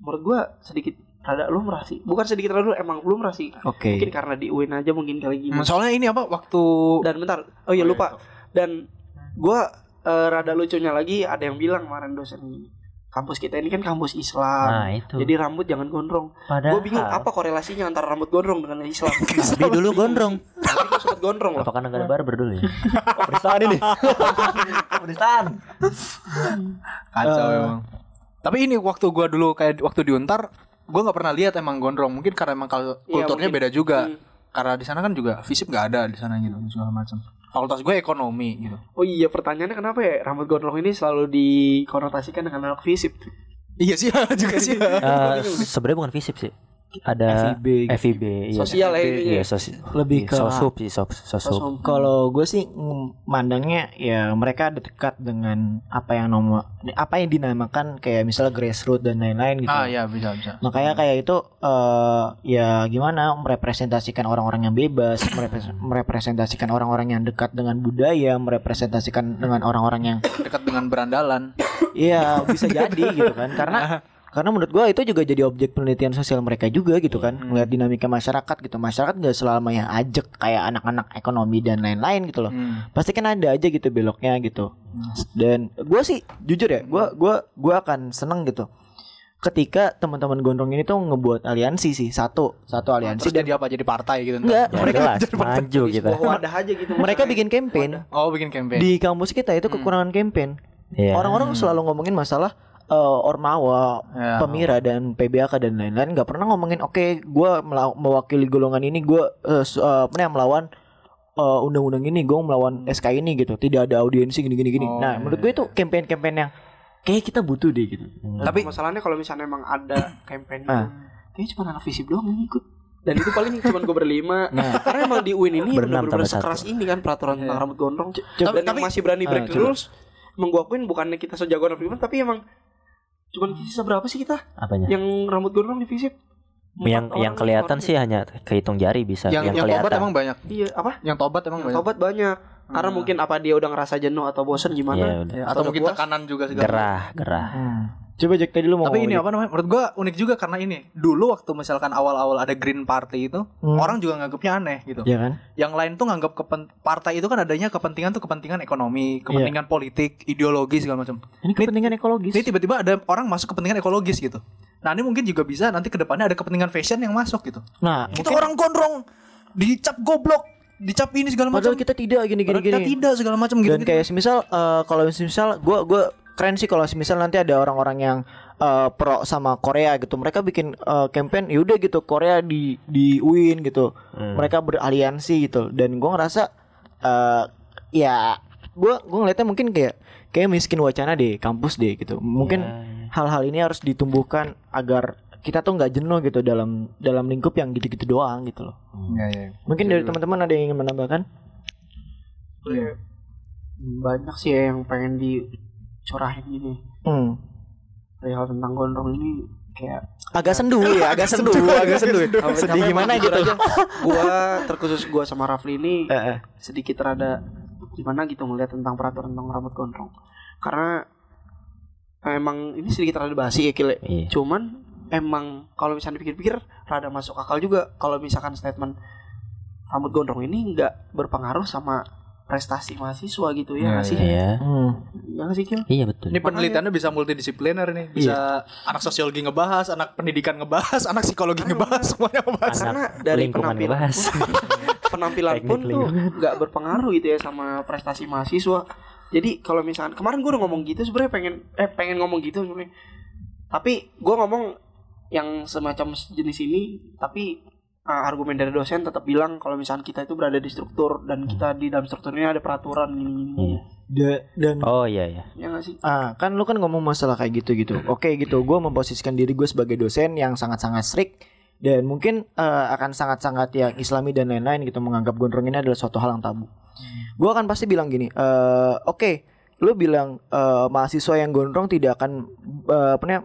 menurut gua sedikit rada lumrah sih. Bukan sedikit rada emang lumrah sih. Oke. Mungkin karena di UIN aja mungkin kali gini. Hmm, soalnya ini apa waktu Dan bentar, oh iya lupa. Dan gua eh, rada lucunya lagi ada yang bilang kemarin dosen gini. Kampus kita ini kan kampus Islam. Nah, itu. Jadi rambut jangan gondrong. Padahal Gue bingung apa korelasinya antara rambut gondrong dengan Islam. Nabi dulu gondrong. Tapi gue sempat gondrong loh. Apakah negara barber dulu ya? Penistaan ini. Penistaan. kacau Eh. emang. Tapi ini waktu gua dulu kayak waktu di Gua nggak pernah lihat emang gondrong. Mungkin karena emang kal- Iya, kulturnya mungkin. beda juga. Hmm. Karena di sana kan juga FISIP nggak ada di sana gitu segala macam. Fakultas gue ekonomi gitu. Oh iya pertanyaannya kenapa ya rambut gondrong ini selalu dikonotasikan dengan anak fisip? Iya sih juga sih. Eh, sebenarnya bukan FISIP sih. Ada FIB gitu. FIB, iya. Sosial ya ini. Iya, sosi- Lebih iya, ke- sosub sih, sos- sosub. Sosum. Kalau gue sih mandangnya ya mereka dekat dengan apa yang nomor apa yang dinamakan kayak misalnya grassroots dan lain-lain gitu. ah iya bisa bisa. Makanya kayak itu eh ya gimana merepresentasikan orang-orang yang bebas, merepres- merepresentasikan orang-orang yang dekat dengan budaya, merepresentasikan dengan orang-orang yang Dekat dengan berandalan. iya bisa jadi gitu kan. Karena karena menurut gua itu juga jadi objek penelitian sosial mereka juga gitu kan. Melihat dinamika masyarakat gitu. Masyarakat gak selamanya ajak kayak anak-anak ekonomi dan lain-lain gitu loh. Hmm. Pasti kan ada aja gitu beloknya gitu. Dan gua sih jujur ya, gua gua gua akan seneng gitu. Ketika teman-teman gondrong ini tuh ngebuat aliansi sih satu satu aliansi Terus dan jadi apa? Jadi partai gitu. enggak Ya mereka jelas, maju Di kita. sebuah wadah aja gitu. mereka bikin campaign Oh bikin campaign. di kampus kita itu kekurangan campaign. Iya. Orang-orang selalu ngomongin masalah eh, ormawa, Ya. pemira dan PBAK dan lain-lain nggak pernah ngomongin oke gua mela- mewakili golongan ini eh, eh, apa namanya, melawan eh, undang-undang ini gue melawan SK ini gitu tidak ada audiensi gini gini Oh, nah menurut gue itu campaign-campaign yang kayak kita butuh deh gitu Tapi masalahnya kalau misalnya emang ada campaign Ah. kayaknya cuma anak fisip doang yang ikut. Dan itu paling cuma gue berlima. Nah. Karena emang di UIN ini benar-benar sekeras ini kan peraturan tentang rambut gondrong. coba- Dan yang masih berani break Ah, the coba. rules, emang gue akuin bukannya kita sejagoan Afriman, tapi emang cuman sisa berapa sih kita Apanya? yang rambut gondrong di fisip? Yang yang kelihatan sih hanya kehitung jari bisa yang yang, yang tobat kelihatan. emang banyak. Iya apa? Yang tobat emang Yang banyak. tobat banyak. Karena mungkin apa dia udah ngerasa jenuh atau bosen Iya, gimana? udah. Ya, Atau atau mungkin puas. tekanan juga segala. Gerah, gerah. Hmm. Coba Jack tadi lu mau Tapi ini apa namanya? Menurut gua unik juga karena ini. Dulu waktu misalkan awal-awal ada Green Party itu, Hmm. orang juga nganggapnya aneh gitu. ya kan Yang lain tuh nganggap kepen partai itu kan adanya kepentingan tuh kepentingan ekonomi, kepentingan politik, ideologi segala macam. ini kepentingan ekologis Ini tiba-tiba ada orang masuk kepentingan ekologis gitu. Nah ini mungkin juga bisa nanti ke depannya ada kepentingan fashion yang masuk gitu. nah Kita orang gondrong, dicap goblok, dicap ini segala macam. padahal kita tidak gini gini Padahal kita tidak segala macam gitu. dan kayak semisal eh, kalau semisal gue gue keren sih kalau semisal nanti ada orang-orang yang eh, pro sama Korea gitu mereka bikin eh, campaign yaudah gitu Korea di di UIN gitu. Mereka beraliansi gitu. Dan gue ngerasa eh, ya gue gue ngeliatnya mungkin kayak kayak miskin wacana deh kampus deh gitu. Mungkin hal-hal ini harus ditumbuhkan agar kita tuh nggak jenuh gitu dalam dalam lingkup yang gitu-gitu doang gitu loh. Iya, iya. mungkin dari teman-teman ada yang ingin menambahkan? Iya. Banyak sih ya yang pengen dicurahin gini. hmm. Perihal tentang gondrong ini kayak agak sendu ya agak sendu agak sendu sedih gimana gitu aja, gua terkhusus gua sama Rafli ini Eh, eh. sedikit rada gimana gitu ngeliat tentang peraturan tentang rambut gondrong karena emang ini sedikit rada basi ya kile Iya. cuman emang kalau misalnya dipikir-pikir rada masuk akal juga kalau misalkan statement rambut gondrong ini nggak berpengaruh sama prestasi mahasiswa gitu ya Iya, nggak sih Iya. Hmm. ya nggak sih Kil? Iya betul. Ini penelitiannya bisa multidisipliner nih. Bisa anak sosiologi ngebahas, anak pendidikan ngebahas, anak psikologi ngebahas, semuanya ngebahas. Anak karena dari penampilan penampilan Teknik pun tuh nggak berpengaruh gitu ya sama prestasi mahasiswa jadi kalau misalkan kemarin gue udah ngomong gitu sebenarnya pengen eh pengen ngomong gitu sebenarnya tapi gue ngomong yang semacam jenis ini tapi uh, argumen dari dosen tetap bilang kalau misalnya kita itu berada di struktur dan kita di dalam struktur ini ada peraturan gini gini. Iya. Da- dan Oh iya iya. Ya nggak sih? Ah, kan lu kan ngomong masalah kayak gitu gitu. Oke gitu, gue memposisikan diri gue sebagai dosen yang sangat-sangat strict dan mungkin eh, akan sangat-sangat yang Islami dan lain-lain gitu menganggap gondrong ini adalah suatu hal yang tabu. Gue akan pasti bilang gini, eh, oke, lu bilang eh, mahasiswa yang gondrong tidak akan eh, apa namanya,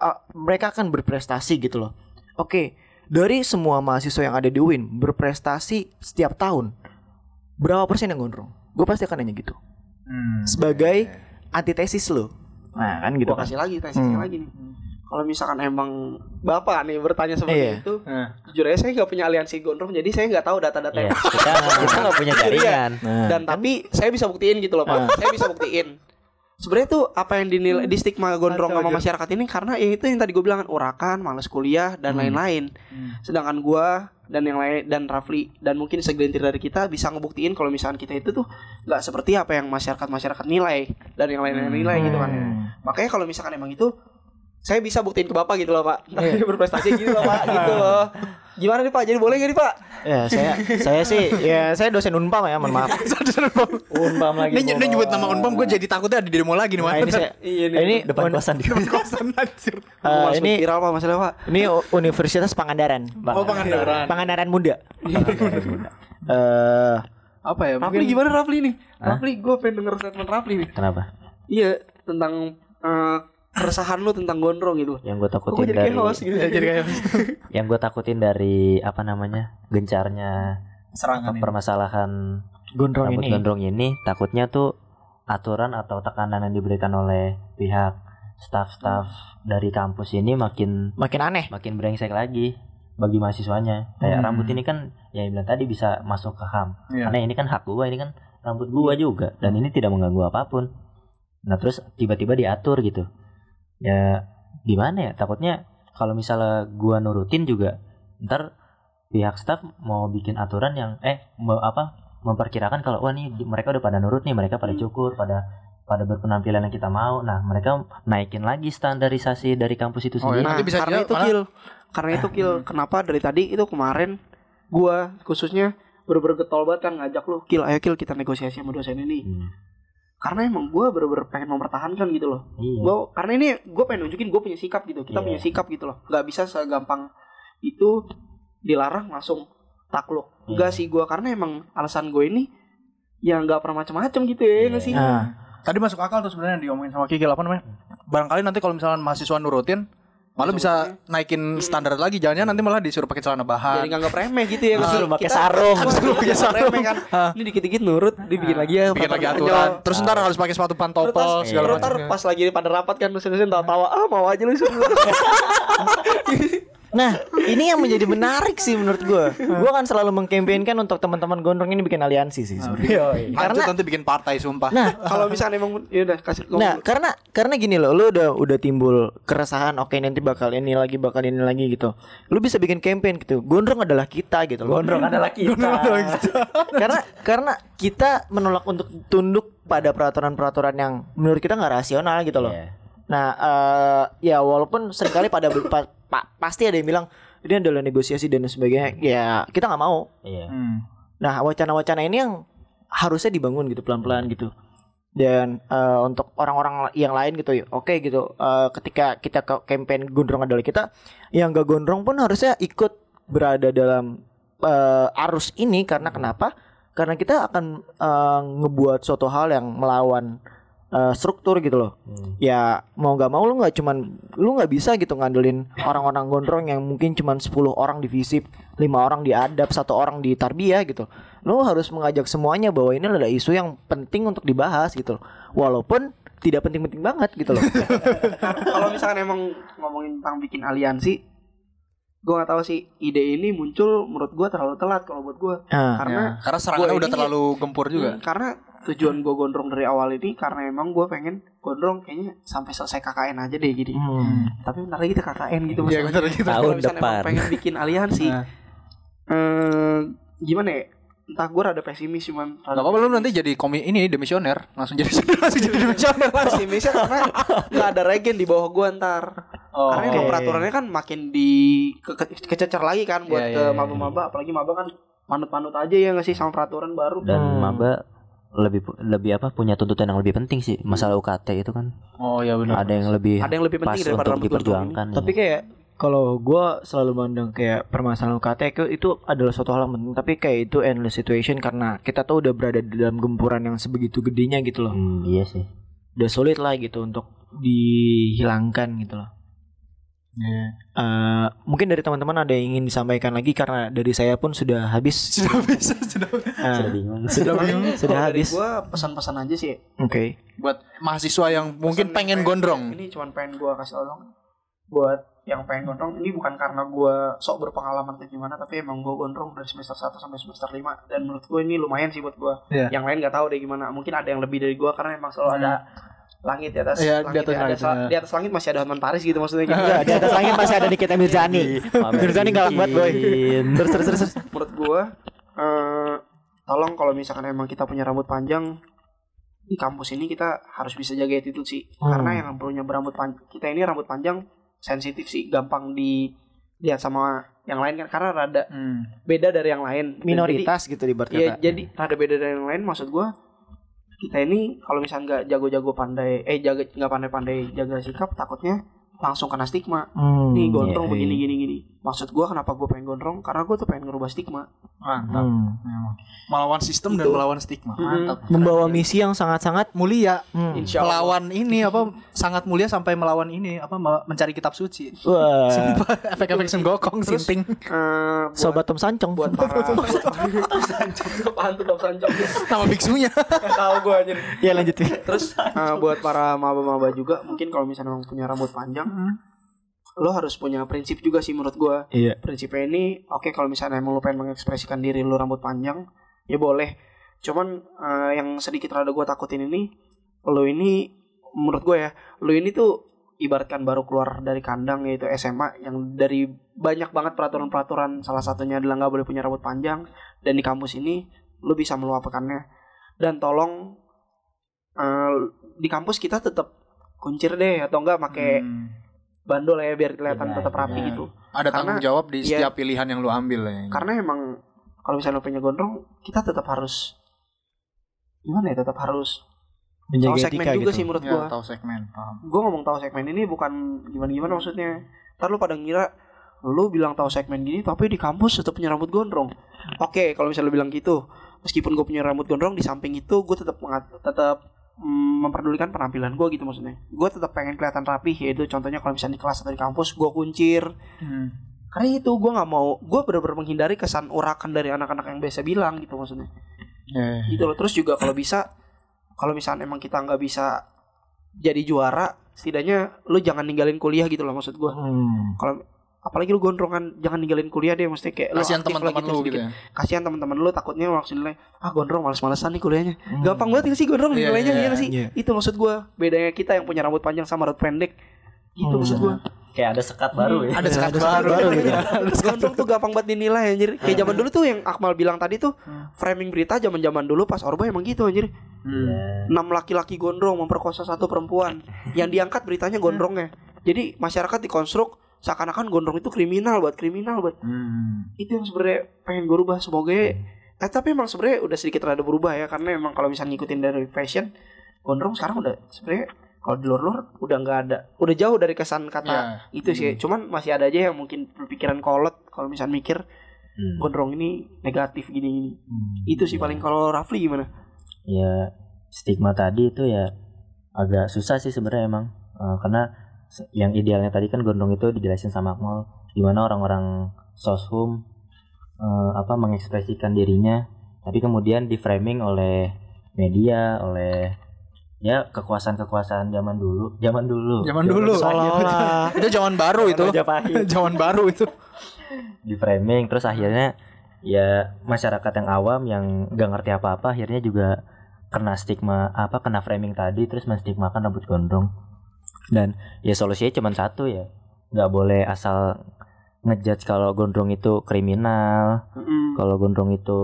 ah, mereka akan berprestasi gitu loh. Oke, dari semua mahasiswa yang ada di UIN berprestasi setiap tahun, berapa persen yang gondrong? Gue pasti akan nanya gitu Hmm. sebagai antitesis lo. Nah, kan gitu Gua kan. kasih lagi tesisnya Hmm. lagi nih. Kalau misalkan emang bapak nih bertanya seperti Iya. itu, Eh. jujur aja saya nggak punya aliansi gondrong, jadi saya nggak tahu data-data Iya. Kita nggak punya jaringan. Nah, dan tapi saya bisa buktiin gitu loh pak saya bisa buktiin sebenarnya tuh apa yang dinilai di stigma gondrong sama masyarakat ini karena ya itu yang tadi gue bilang kan urakan malas kuliah dan lain-lain. Sedangkan gua dan yang lain dan Rafli dan mungkin segelintir dari kita bisa ngebuktiin kalau misalkan kita itu tuh nggak seperti apa yang masyarakat masyarakat nilai dan yang lain-lain nilai gitu kan. Makanya kalau misalkan emang itu saya bisa buktiin ke bapak gitu loh pak berprestasi gitu loh pak gitu loh gimana nih pak jadi boleh gak nih pak ya saya saya sih ya saya dosen Unpam ya, mohon maaf. Unpam lagi. Ini, ini nyebut nama Unpam gue jadi takutnya di demo lagi nih Nah, ini saya Iya, nih. ini depan un- kosan di kosan anjir. eh, ini viral pak masalah pak ini Universitas Pangandaran. Oh Pangandaran. Pangandaran Muda. Eh Apa ya? Rafli gimana Rafli nih Rafli gue pengen denger statement Rafli nih Kenapa? Iya tentang eh, keresahan lu tentang gondrong gitu. Yang gue takutin jadi dari gitu ya jadi kayak yang gue takutin dari apa namanya gencarnya Serangan ini. permasalahan gondrong rambut ini. gondrong ini takutnya tuh aturan atau tekanan yang diberikan oleh pihak staf-staf dari kampus ini makin Makin aneh. makin brengsek lagi bagi mahasiswanya kayak Hmm. rambut ini kan ya bilang tadi bisa masuk ke ham Iya. karena ini kan hak gua ini kan rambut gua juga dan ini tidak mengganggu apa pun nah terus tiba-tiba diatur gitu ya gimana ya? Takutnya kalau misalnya gua nurutin juga ntar pihak staff mau bikin aturan yang eh mau apa memperkirakan kalau wah nih mereka udah pada nurut nih mereka pada cukur pada pada berpenampilan yang kita mau. Nah mereka naikin lagi standarisasi dari kampus itu Oh, sendiri. ya, nanti bisa karena juga itu malah- kill. Karena itu kill. Kenapa dari tadi itu kemarin gua khususnya bener-bener getol banget kan ngajak lu kill ayo kill kita negosiasi sama dosen ini. Hmm, karena emang gua bener-bener pengen mempertahankan gitu loh iya gua karena ini gue pengen nunjukin gue punya sikap gitu kita Iya. punya sikap gitu loh nggak bisa segampang itu dilarang langsung takluk Iya. enggak sih gua karena emang alasan gue ini ya nggak pernah macam-macam gitu ya nggak sih Nah, Tadi masuk akal tuh sebenarnya diomongin sama Kikil apa namanya? Barangkali nanti kalau misalnya mahasiswa nurutin malah bisa naikin standar lagi jangan nanti malah disuruh pakai celana jadi bahan. nggak ngeremeh gitu ya nggak sih? Suruh pakai sarung. Suruh pakai sarung. remeh kan ini dikit-dikit nurut dibikin lagi ya Bikin lagi peraturan aturan. Terus ntar harus pakai sepatu pantopel Terus segala terus ntar macam. pas lagi pada rapat kan dosen-dosen tawa-tawa ah mau aja lu suruh nah, ini yang menjadi menarik sih menurut gua. Gua kan selalu mengkampanyekan untuk teman-teman gondrong ini bikin aliansi sih sebenarnya. Lanjut Karena nanti bikin partai sumpah. nah, kalau misalnya emang ya udah kasih ngomong Nah, karena karena gini loh, lu udah udah timbul keresahan, oke nanti bakal ini lagi, bakal ini lagi gitu. Lu bisa bikin campaign gitu. Gondrong adalah kita gitu loh. gondrong adalah kita karena karena kita menolak untuk tunduk pada peraturan-peraturan yang menurut kita nggak rasional gitu loh. Iya. Nah, eh ya walaupun sering kali pada pa- pa- pasti ada yang bilang ini adalah negosiasi dan sebagainya. Ya, kita nggak mau. iya Hmm. Nah, wacana-wacana ini yang harusnya dibangun gitu pelan-pelan gitu. Dan eh, untuk orang-orang yang lain gitu, ya, oke gitu. eh, ketika kita ke campaign gondrong adalah kita, yang gak gondrong pun harusnya ikut berada dalam eh, arus ini karena kenapa? Karena kita akan eh, ngebuat suatu hal yang melawan eh, struktur gitu loh. Hmm. Ya mau nggak mau lu nggak cuman lu nggak bisa gitu ngandelin orang-orang gondrong yang mungkin cuman 10 orang di visip, lima orang di adab, satu orang di tarbiyah gitu. Lu harus mengajak semuanya bahwa ini adalah isu yang penting untuk dibahas gitu loh. Walaupun tidak penting-penting banget gitu loh. kalau misalkan emang ngomongin tentang bikin aliansi gue nggak tahu sih ide ini muncul menurut gue terlalu telat kalau buat gue Nah, karena Ya, karena serangannya udah terlalu gempur juga. Hmm, karena tujuan gue gondrong dari awal ini karena emang gue pengen gondrong kayaknya sampai selesai KKN aja deh gini hmm. tapi bentar lagi kita KKN gitu Iya, masalahnya. bentar lagi kita Kalau Tahun depan. pengen bikin aliansi Nah. eh, gimana ya entah gue rada pesimis cuman Gak apa-apa lu nanti jadi komi ini demisioner langsung jadi langsung jadi demisioner pesimisnya karena nggak ada regen di bawah gue ntar Oh. Karena emang peraturannya kan makin di ke, ke- kececer lagi kan buat Iya, ke iya, maba-maba apalagi maba kan manut-manut aja ya nggak sih sama peraturan baru. dan Hmm. maba lebih lebih apa punya tuntutan yang lebih penting sih masalah UKT itu kan. Oh ya benar. ada yang lebih Ada yang lebih pas penting daripada untuk gondrong ini. diperjuangkan Tapi kayak kalau gue selalu mandang kayak permasalahan UKT itu, itu adalah suatu hal yang penting tapi kayak itu endless situation karena kita tuh udah berada di dalam gempuran yang sebegitu gedenya gitu loh. Hmm, iya sih. Udah sulit lah gitu untuk dihilangkan gitu loh Iya. Eh, mungkin dari teman-teman ada yang ingin disampaikan lagi karena dari saya pun sudah habis Sudah bisa sudah. Eh, sudah bingung sudah dari habis gua pesan-pesan aja sih. oke Buat mahasiswa yang mungkin Pesan pengen pengen- gondrong. Ini cuma pengen gua kasih tau dong. Buat yang pengen gondrong ini bukan karena gua sok berpengalaman atau gimana tapi emang gua gondrong dari semester 1 sampai semester 5 dan menurut gua ini lumayan sih buat gua. Iya. Yang lain nggak tahu deh gimana. Mungkin ada yang lebih dari gua karena emang selalu ada langit di atas Iya, langit di atas ya, ada langit, sa- iya. di atas langit masih ada Hotman Paris gitu maksudnya gitu. Enggak, di atas langit masih ada Nikita Mirzani Mirzani galak banget boy terus terus terus menurut gua eh tolong kalau misalkan emang kita punya rambut panjang di kampus ini kita harus bisa jaga attitude sih Hmm. karena yang punya berambut panjang kita ini rambut panjang sensitif sih gampang dilihat sama yang lain kan karena rada Hmm. beda dari yang lain minoritas gitu di jadi, iya jadi rada beda dari yang lain maksud gua kita ini kalau misalnya nggak jago-jago pandai eh jaga nggak pandai-pandai jaga sikap takutnya langsung kena stigma. Hmm, nih gondrong iya, begini gini gini maksud gua kenapa gua pengen gondrong karena gua tuh pengen ngerubah stigma Mantap. Hmm. Memang. Melawan sistem dan Itu. melawan stigma. Hmm. Mantap. membawa misi yang sangat-sangat Mulia. hmm. insya Allah Melawan ini apa sangat mulia sampai melawan ini apa me- mencari kitab suci. Wah, Sumpah, efek-efek senggokong sinting. Eh, buat, sobat Tom Sancong buat para apaan tuh Tom Sancong Nama biksunya. tahu gue aja ya lanjut terus eh, buat para maba-maba juga mungkin kalau misalnya punya rambut panjang lo harus punya prinsip juga sih menurut gue iya. Prinsipnya ini oke kalau misalnya emang lo pengen mengekspresikan diri lo rambut panjang ya boleh. Cuman eh, yang sedikit rada gue takutin ini lo ini menurut gue ya lo ini tuh ibaratkan baru keluar dari kandang yaitu SMA yang dari banyak banget peraturan-peraturan salah satunya adalah nggak boleh punya rambut panjang dan di kampus ini lo bisa meluapkannya. Dan tolong eh, di kampus kita tetap kuncir deh atau enggak pakai Hmm. Bandol ya biar kelihatan Iya, tetap rapi iya. gitu Ada tanggung Karena- jawab di iya. setiap pilihan yang lu ambil ya. karena emang kalau misalnya lo punya gondrong kita tetap harus gimana ya tetap harus tahu menjaga segmen etika juga gitu sih menurut Ya, gua tahu segmen, paham. gue ngomong tahu segmen ini bukan gimana gimana maksudnya ntar lu pada ngira lu bilang tahu segmen gini tapi di kampus tetap punya rambut gondrong oke kalau misalnya lu bilang gitu meskipun gue punya rambut gondrong di samping itu gue tetap tetap memperdulikan penampilan gue gitu maksudnya. Gue tetap pengen kelihatan rapi yaitu contohnya kalau misalnya di kelas atau di kampus gue kuncir. Hmm. karena itu gue nggak mau gue benar-benar menghindari kesan urakan dari anak-anak yang biasa bilang gitu maksudnya. Ya, gitu loh. Terus juga kalau bisa kalau misalnya emang kita nggak bisa jadi juara setidaknya lu jangan ninggalin kuliah gitu loh maksud gua. Hmm. kalau apalagi lu gondrongan jangan ninggalin kuliah deh maksudnya kayak lu Kasihan teman-teman lu gitu sedikit. ya. kasihan teman-teman lu takutnya nilai ah gondrong males-malesan nih kuliahnya Hmm. gampang banget sih gondrong Iya, nilainya iya, iya nggak sih iya. itu maksud gua bedanya kita yang punya rambut panjang sama rambut pendek gitu Hmm. maksud gua kayak ada sekat baru ya Ada sekat ada sekat baru. baru gitu. gondrong tuh gampang banget dinilai anjir kayak zaman dulu tuh yang Akmal bilang tadi tuh framing berita zaman-zaman dulu pas Orba emang gitu anjir Hmm. enam laki-laki gondrong memperkosa satu perempuan yang diangkat beritanya gondrongnya jadi masyarakat dikonstruk seakan-akan gondrong itu kriminal buat kriminal buat Hmm. itu yang sebenarnya pengen gue rubah semoga eh tapi emang sebenarnya udah sedikit rada berubah ya karena emang kalau misalnya ngikutin dari fashion gondrong sekarang udah sebenarnya kalau di luar-luar udah nggak ada udah jauh dari kesan kata Ya. itu sih cuman masih ada aja yang mungkin berpikiran kolot kalau misalnya mikir Hmm. gondrong ini negatif gini-gini Hmm. itu sih paling kalau Rafli gimana ya stigma tadi itu ya agak susah sih sebenarnya emang Eh, karena yang idealnya tadi kan gondrong itu dijelasin sama Akmal gimana orang-orang soshum eh, apa mengekspresikan dirinya tapi kemudian di framing oleh media oleh ya kekuasaan-kekuasaan zaman dulu zaman dulu Zaman dulu. seolah-olah itu zaman baru itu. zaman baru itu. di framing terus akhirnya ya masyarakat yang awam yang gak ngerti apa-apa akhirnya juga kena stigma apa kena framing tadi terus menstigmakan rambut gondrong dan ya solusinya cuma satu ya nggak boleh asal ngejudge kalau gondrong itu kriminal Mm-mm. kalau gondrong itu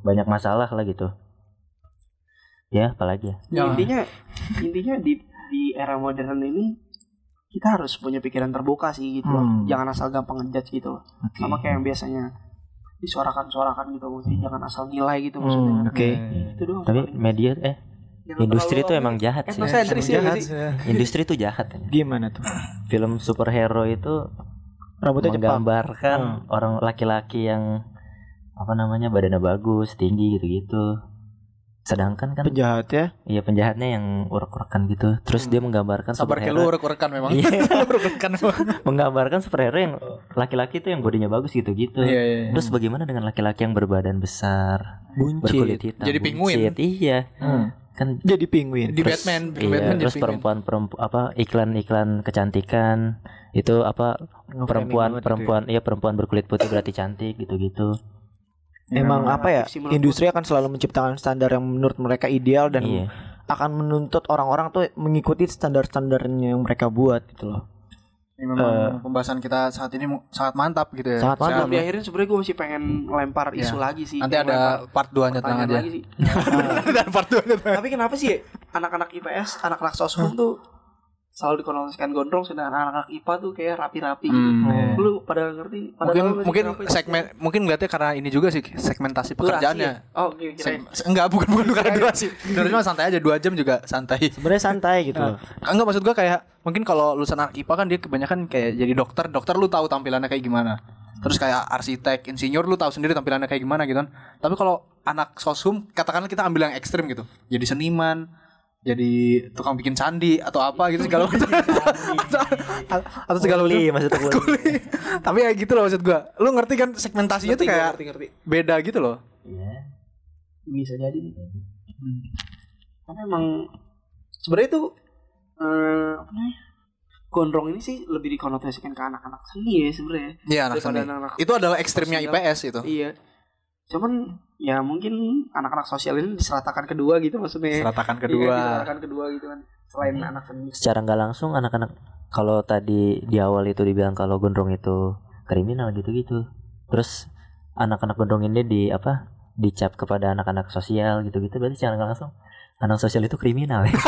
banyak masalah lah gitu ya apalagi ya Ya. intinya intinya di di era modern ini kita harus punya pikiran terbuka sih gitu loh. Hmm. Jangan asal gampang ngejudge gitu loh. Oke. Sama kayak yang biasanya disuarakan-suarakan gitu maksudnya jangan asal nilai gitu Hmm, maksudnya. oke. Itu doang. Tapi media eh Jangan industri itu emang jahat sih. ya nggak sih? Industri itu jahat. ya. Gimana tuh? Film superhero itu Rambutnya menggambarkan Hmm. orang laki-laki yang apa namanya badannya bagus, tinggi gitu-gitu. Sedangkan kan Penjahat ya. iya penjahatnya yang urek-urekan gitu. Terus dia menggambarkan Sabar kayak lu superhero urek-urekan memang. Iya. Urek-urekan memang. menggambarkan superhero yang laki-laki itu yang bodinya bagus gitu-gitu. Iya, iya. iya. Terus bagaimana dengan laki-laki yang berbadan besar, berkulit Buncit. hitam, Jadi penguin. buncit? Iya. Hmm. Kan Jadi penguin. Di terus- Batman, bikin iya, Batman jadi terus penguin. perempuan perempuan apa iklan-iklan kecantikan itu apa Nge-framing perempuan gitu perempuan iya perempuan berkulit putih berarti cantik gitu-gitu. Emang Memang apa ya? Industri akan selalu menciptakan standar yang menurut mereka ideal dan Iya. akan menuntut orang-orang tuh mengikuti standar-standarnya yang mereka buat gitu loh. Ini memang pembahasan kita saat ini sangat mantap gitu ya. Sangat mantap. Sebelum diakhirin sebenarnya gue masih pengen lempar isu lagi sih. Nanti Pengen ada lempar part 2 nya tenang pertanyaan aja. lagi sih. Dan part 2 nya. Tapi kenapa sih anak-anak IPS, anak-anak soshum tuh selalu dikonotasikan gondrong sedangkan anak-anak IPA tuh kayak rapi-rapi gitu. Hmm, iya. Lu pada ngerti? Pada Mungkin mungkin segmen mungkin ngeliatnya karena ini juga sih segmentasi Durasi pekerjaannya. ya? Oh. Seg- enggak bukan bukan karena durasi. Durasi mah santai aja 2 jam juga santai. Sebenarnya santai gitu loh. Enggak maksud gua kayak mungkin kalau lulusan anak IPA kan dia kebanyakan kayak jadi dokter, dokter lu tahu tampilannya kayak gimana. Terus kayak arsitek, insinyur lu tahu sendiri tampilannya kayak gimana gitu kan. Tapi kalau anak soshum katakanlah kita ambil yang ekstrim gitu. Jadi seniman, jadi tukang bikin candi atau apa gitu segala macam. atau, atau segala macam. Kuli, maksudnya kuli. Tapi ya gitu loh maksud gua. Lu ngerti kan segmentasinya Ngerti, tuh kayak ngerti, ngerti. beda gitu loh. Iya. Bisa jadi nih. Tapi emang sebenarnya itu eh apa namanya? Gondrong ini sih lebih dikonotasikan ke anak-anak seni ya sebenarnya. Iya anak seni. anak-anak Itu adalah ekstrimnya. IPS itu. Iya. Cuman ya mungkin anak-anak sosial ini diseratakan kedua gitu maksudnya. Seratakan Iya, kedua. diseratakan kedua gitu kan. Selain anak seni. Secara nggak langsung anak-anak kalau tadi di awal itu dibilang kalau gondrong itu kriminal gitu-gitu. Terus anak-anak gondrong ini di apa? dicap kepada anak-anak sosial gitu-gitu berarti secara nggak langsung anak sosial itu kriminal ya.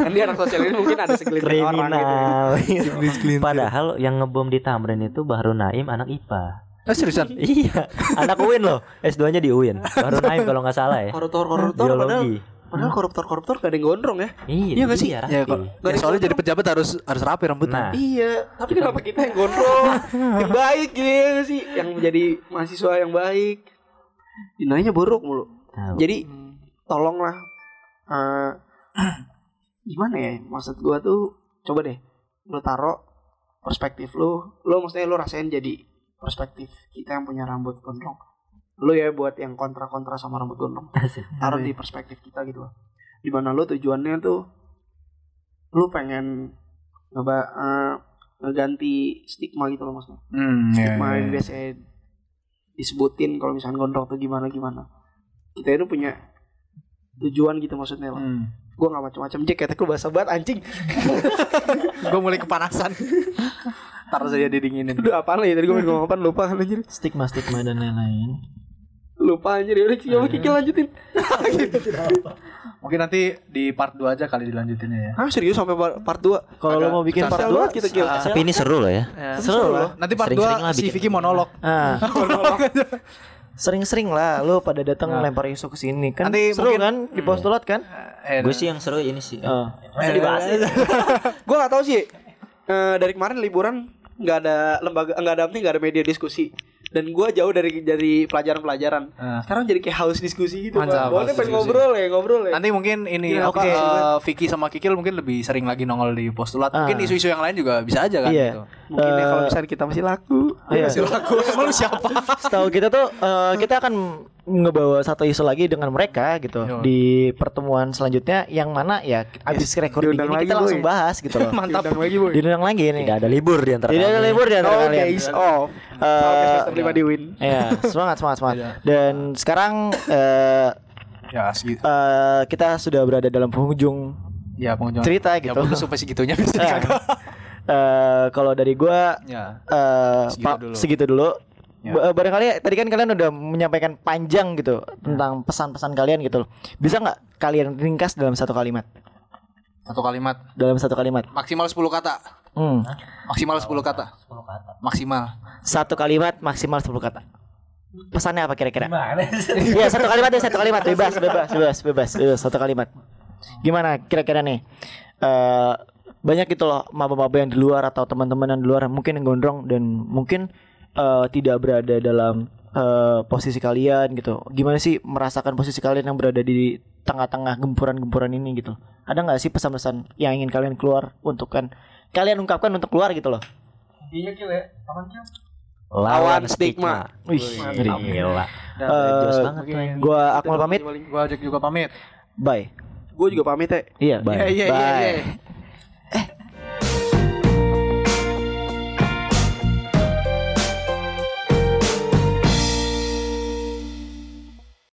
Kan di anak sosial ini mungkin ada segelintir orang gitu. kriminal. Padahal yang ngebom di Tamrin itu Bahru Naim anak IPA. Oh, seriusan? iya, anak UIN loh. S2-nya di UIN. Bahru Naim kalau nggak salah ya. Koruptor-koruptor padahal Biologi. padahal koruptor-koruptor gak ada yang gondrong ya. Iya, Iya nggak sih? iya, Ya. Ya, soalnya jadi pejabat harus harus rapi rambutnya. Nah, Iya, tapi kenapa kita yang gondrong, yang baik gitu ya nggak sih, yang menjadi mahasiswa yang baik, dinilainya buruk mulu. Tahu. Jadi tolonglah, eh, gimana ya? Maksud gua tuh, coba deh, lu taruh perspektif lu, lu maksudnya lu rasain jadi perspektif kita yang punya rambut gondrong. Lu ya buat yang kontra-kontra sama rambut gondrong, taruh di perspektif kita gitu loh. Di mana lu tujuannya tuh, lu pengen ngeba eh, ngeganti stigma gitu loh maksudnya Hmm, iya, stigma iya, yang iya. biasanya disebutin kalau misalnya gondrong tuh gimana gimana kita itu punya tujuan gitu maksudnya loh Hmm. gue nggak macam-macam Jack kata lu bahasa banget anjing Gue mulai kepanasan. Ntar saya didinginin. udah apaan lah ya tadi gue ngomong apa lupa kan anjir Stigma-stigma dan lain-lain. lupa anjir ya udah coba Kiki lanjutin Mungkin nanti di part 2 aja kali dilanjutinnya ya. ah serius sampai par- part 2 Kalau lo mau bikin part Spesial 2 banget kita Kil Tapi ini seru loh ya. seru loh. Nanti part Sering-sering 2 lah si bikin. Vicky monolog. Ah. Sering-sering lah lo pada datang lempar isu ke sini kan Nanti seru mungkin- kan di postulat kan? Eh, Gue sih yang seru ini sih. Oh. Masa dibahas ya? gue nggak tahu sih Eh, dari kemarin liburan nggak ada lembaga nggak ada nggak ada media diskusi dan gue jauh dari dari pelajaran-pelajaran Ah. sekarang jadi kayak haus diskusi gitu Mantap. Boleh pengen diskusi. ngobrol ya ngobrol ya Nanti mungkin ini apa oke. eh, Vicky sama Kikil mungkin lebih sering lagi nongol di postulat. Mungkin Ah. isu-isu yang lain juga bisa aja kan Iya. gitu. mungkin ya Eh, kalau misalnya kita masih laku Iya. Masih laku. Emang lu siapa? Setahu kita tuh eh, kita akan ngebawa satu isu lagi dengan mereka gitu Yo. di pertemuan selanjutnya yang mana ya abis recording diundang ini lagi, kita langsung boy. bahas gitu loh. Mantap. Diundang lagi boy Diundang lagi nih. Tidak ada libur di antara Tidak ada libur di antara oh kalian. days off Eh, Oke, semester lima di win Ya, semangat semangat semangat. Dan sekarang eh Ya, eh, kita sudah berada dalam penghujung Ya, pengunjung. cerita Ya, gitu. bagus sampai segitunya bisa Eh, eh, kalau dari gua Ya. eh Segitu dulu. segitu dulu. Ya. Ba- Barangkali tadi kan kalian udah menyampaikan panjang gitu tentang pesan-pesan kalian gitu loh. Bisa nggak kalian ringkas dalam satu kalimat? Satu kalimat. dalam satu kalimat. Maksimal 10 kata. Hmm. Maksimal 10 kata. 10 kata. Maksimal. Satu kalimat maksimal 10 kata. Pesannya apa kira-kira? Iya satu kalimat deh satu kalimat bebas bebas bebas bebas bebas satu kalimat. Gimana kira-kira nih? Eh banyak gitu loh maba-maba yang di luar atau teman-teman yang di luar mungkin yang gondrong dan mungkin eh, tidak berada dalam eh, posisi kalian gitu. Gimana sih merasakan posisi kalian yang berada di tengah-tengah gempuran-gempuran ini gitu? Ada nggak sih pesan-pesan yang ingin kalian keluar untuk kan kalian ungkapkan untuk keluar gitu loh? Lawan stigma. Wih, ngeri. Gila. Eh. Mungkin Gua Akmal pamit. Gua ajak juga pamit. Bye. Gue juga pamit ya. Iya, Iya bye. iya iya Bye. iya.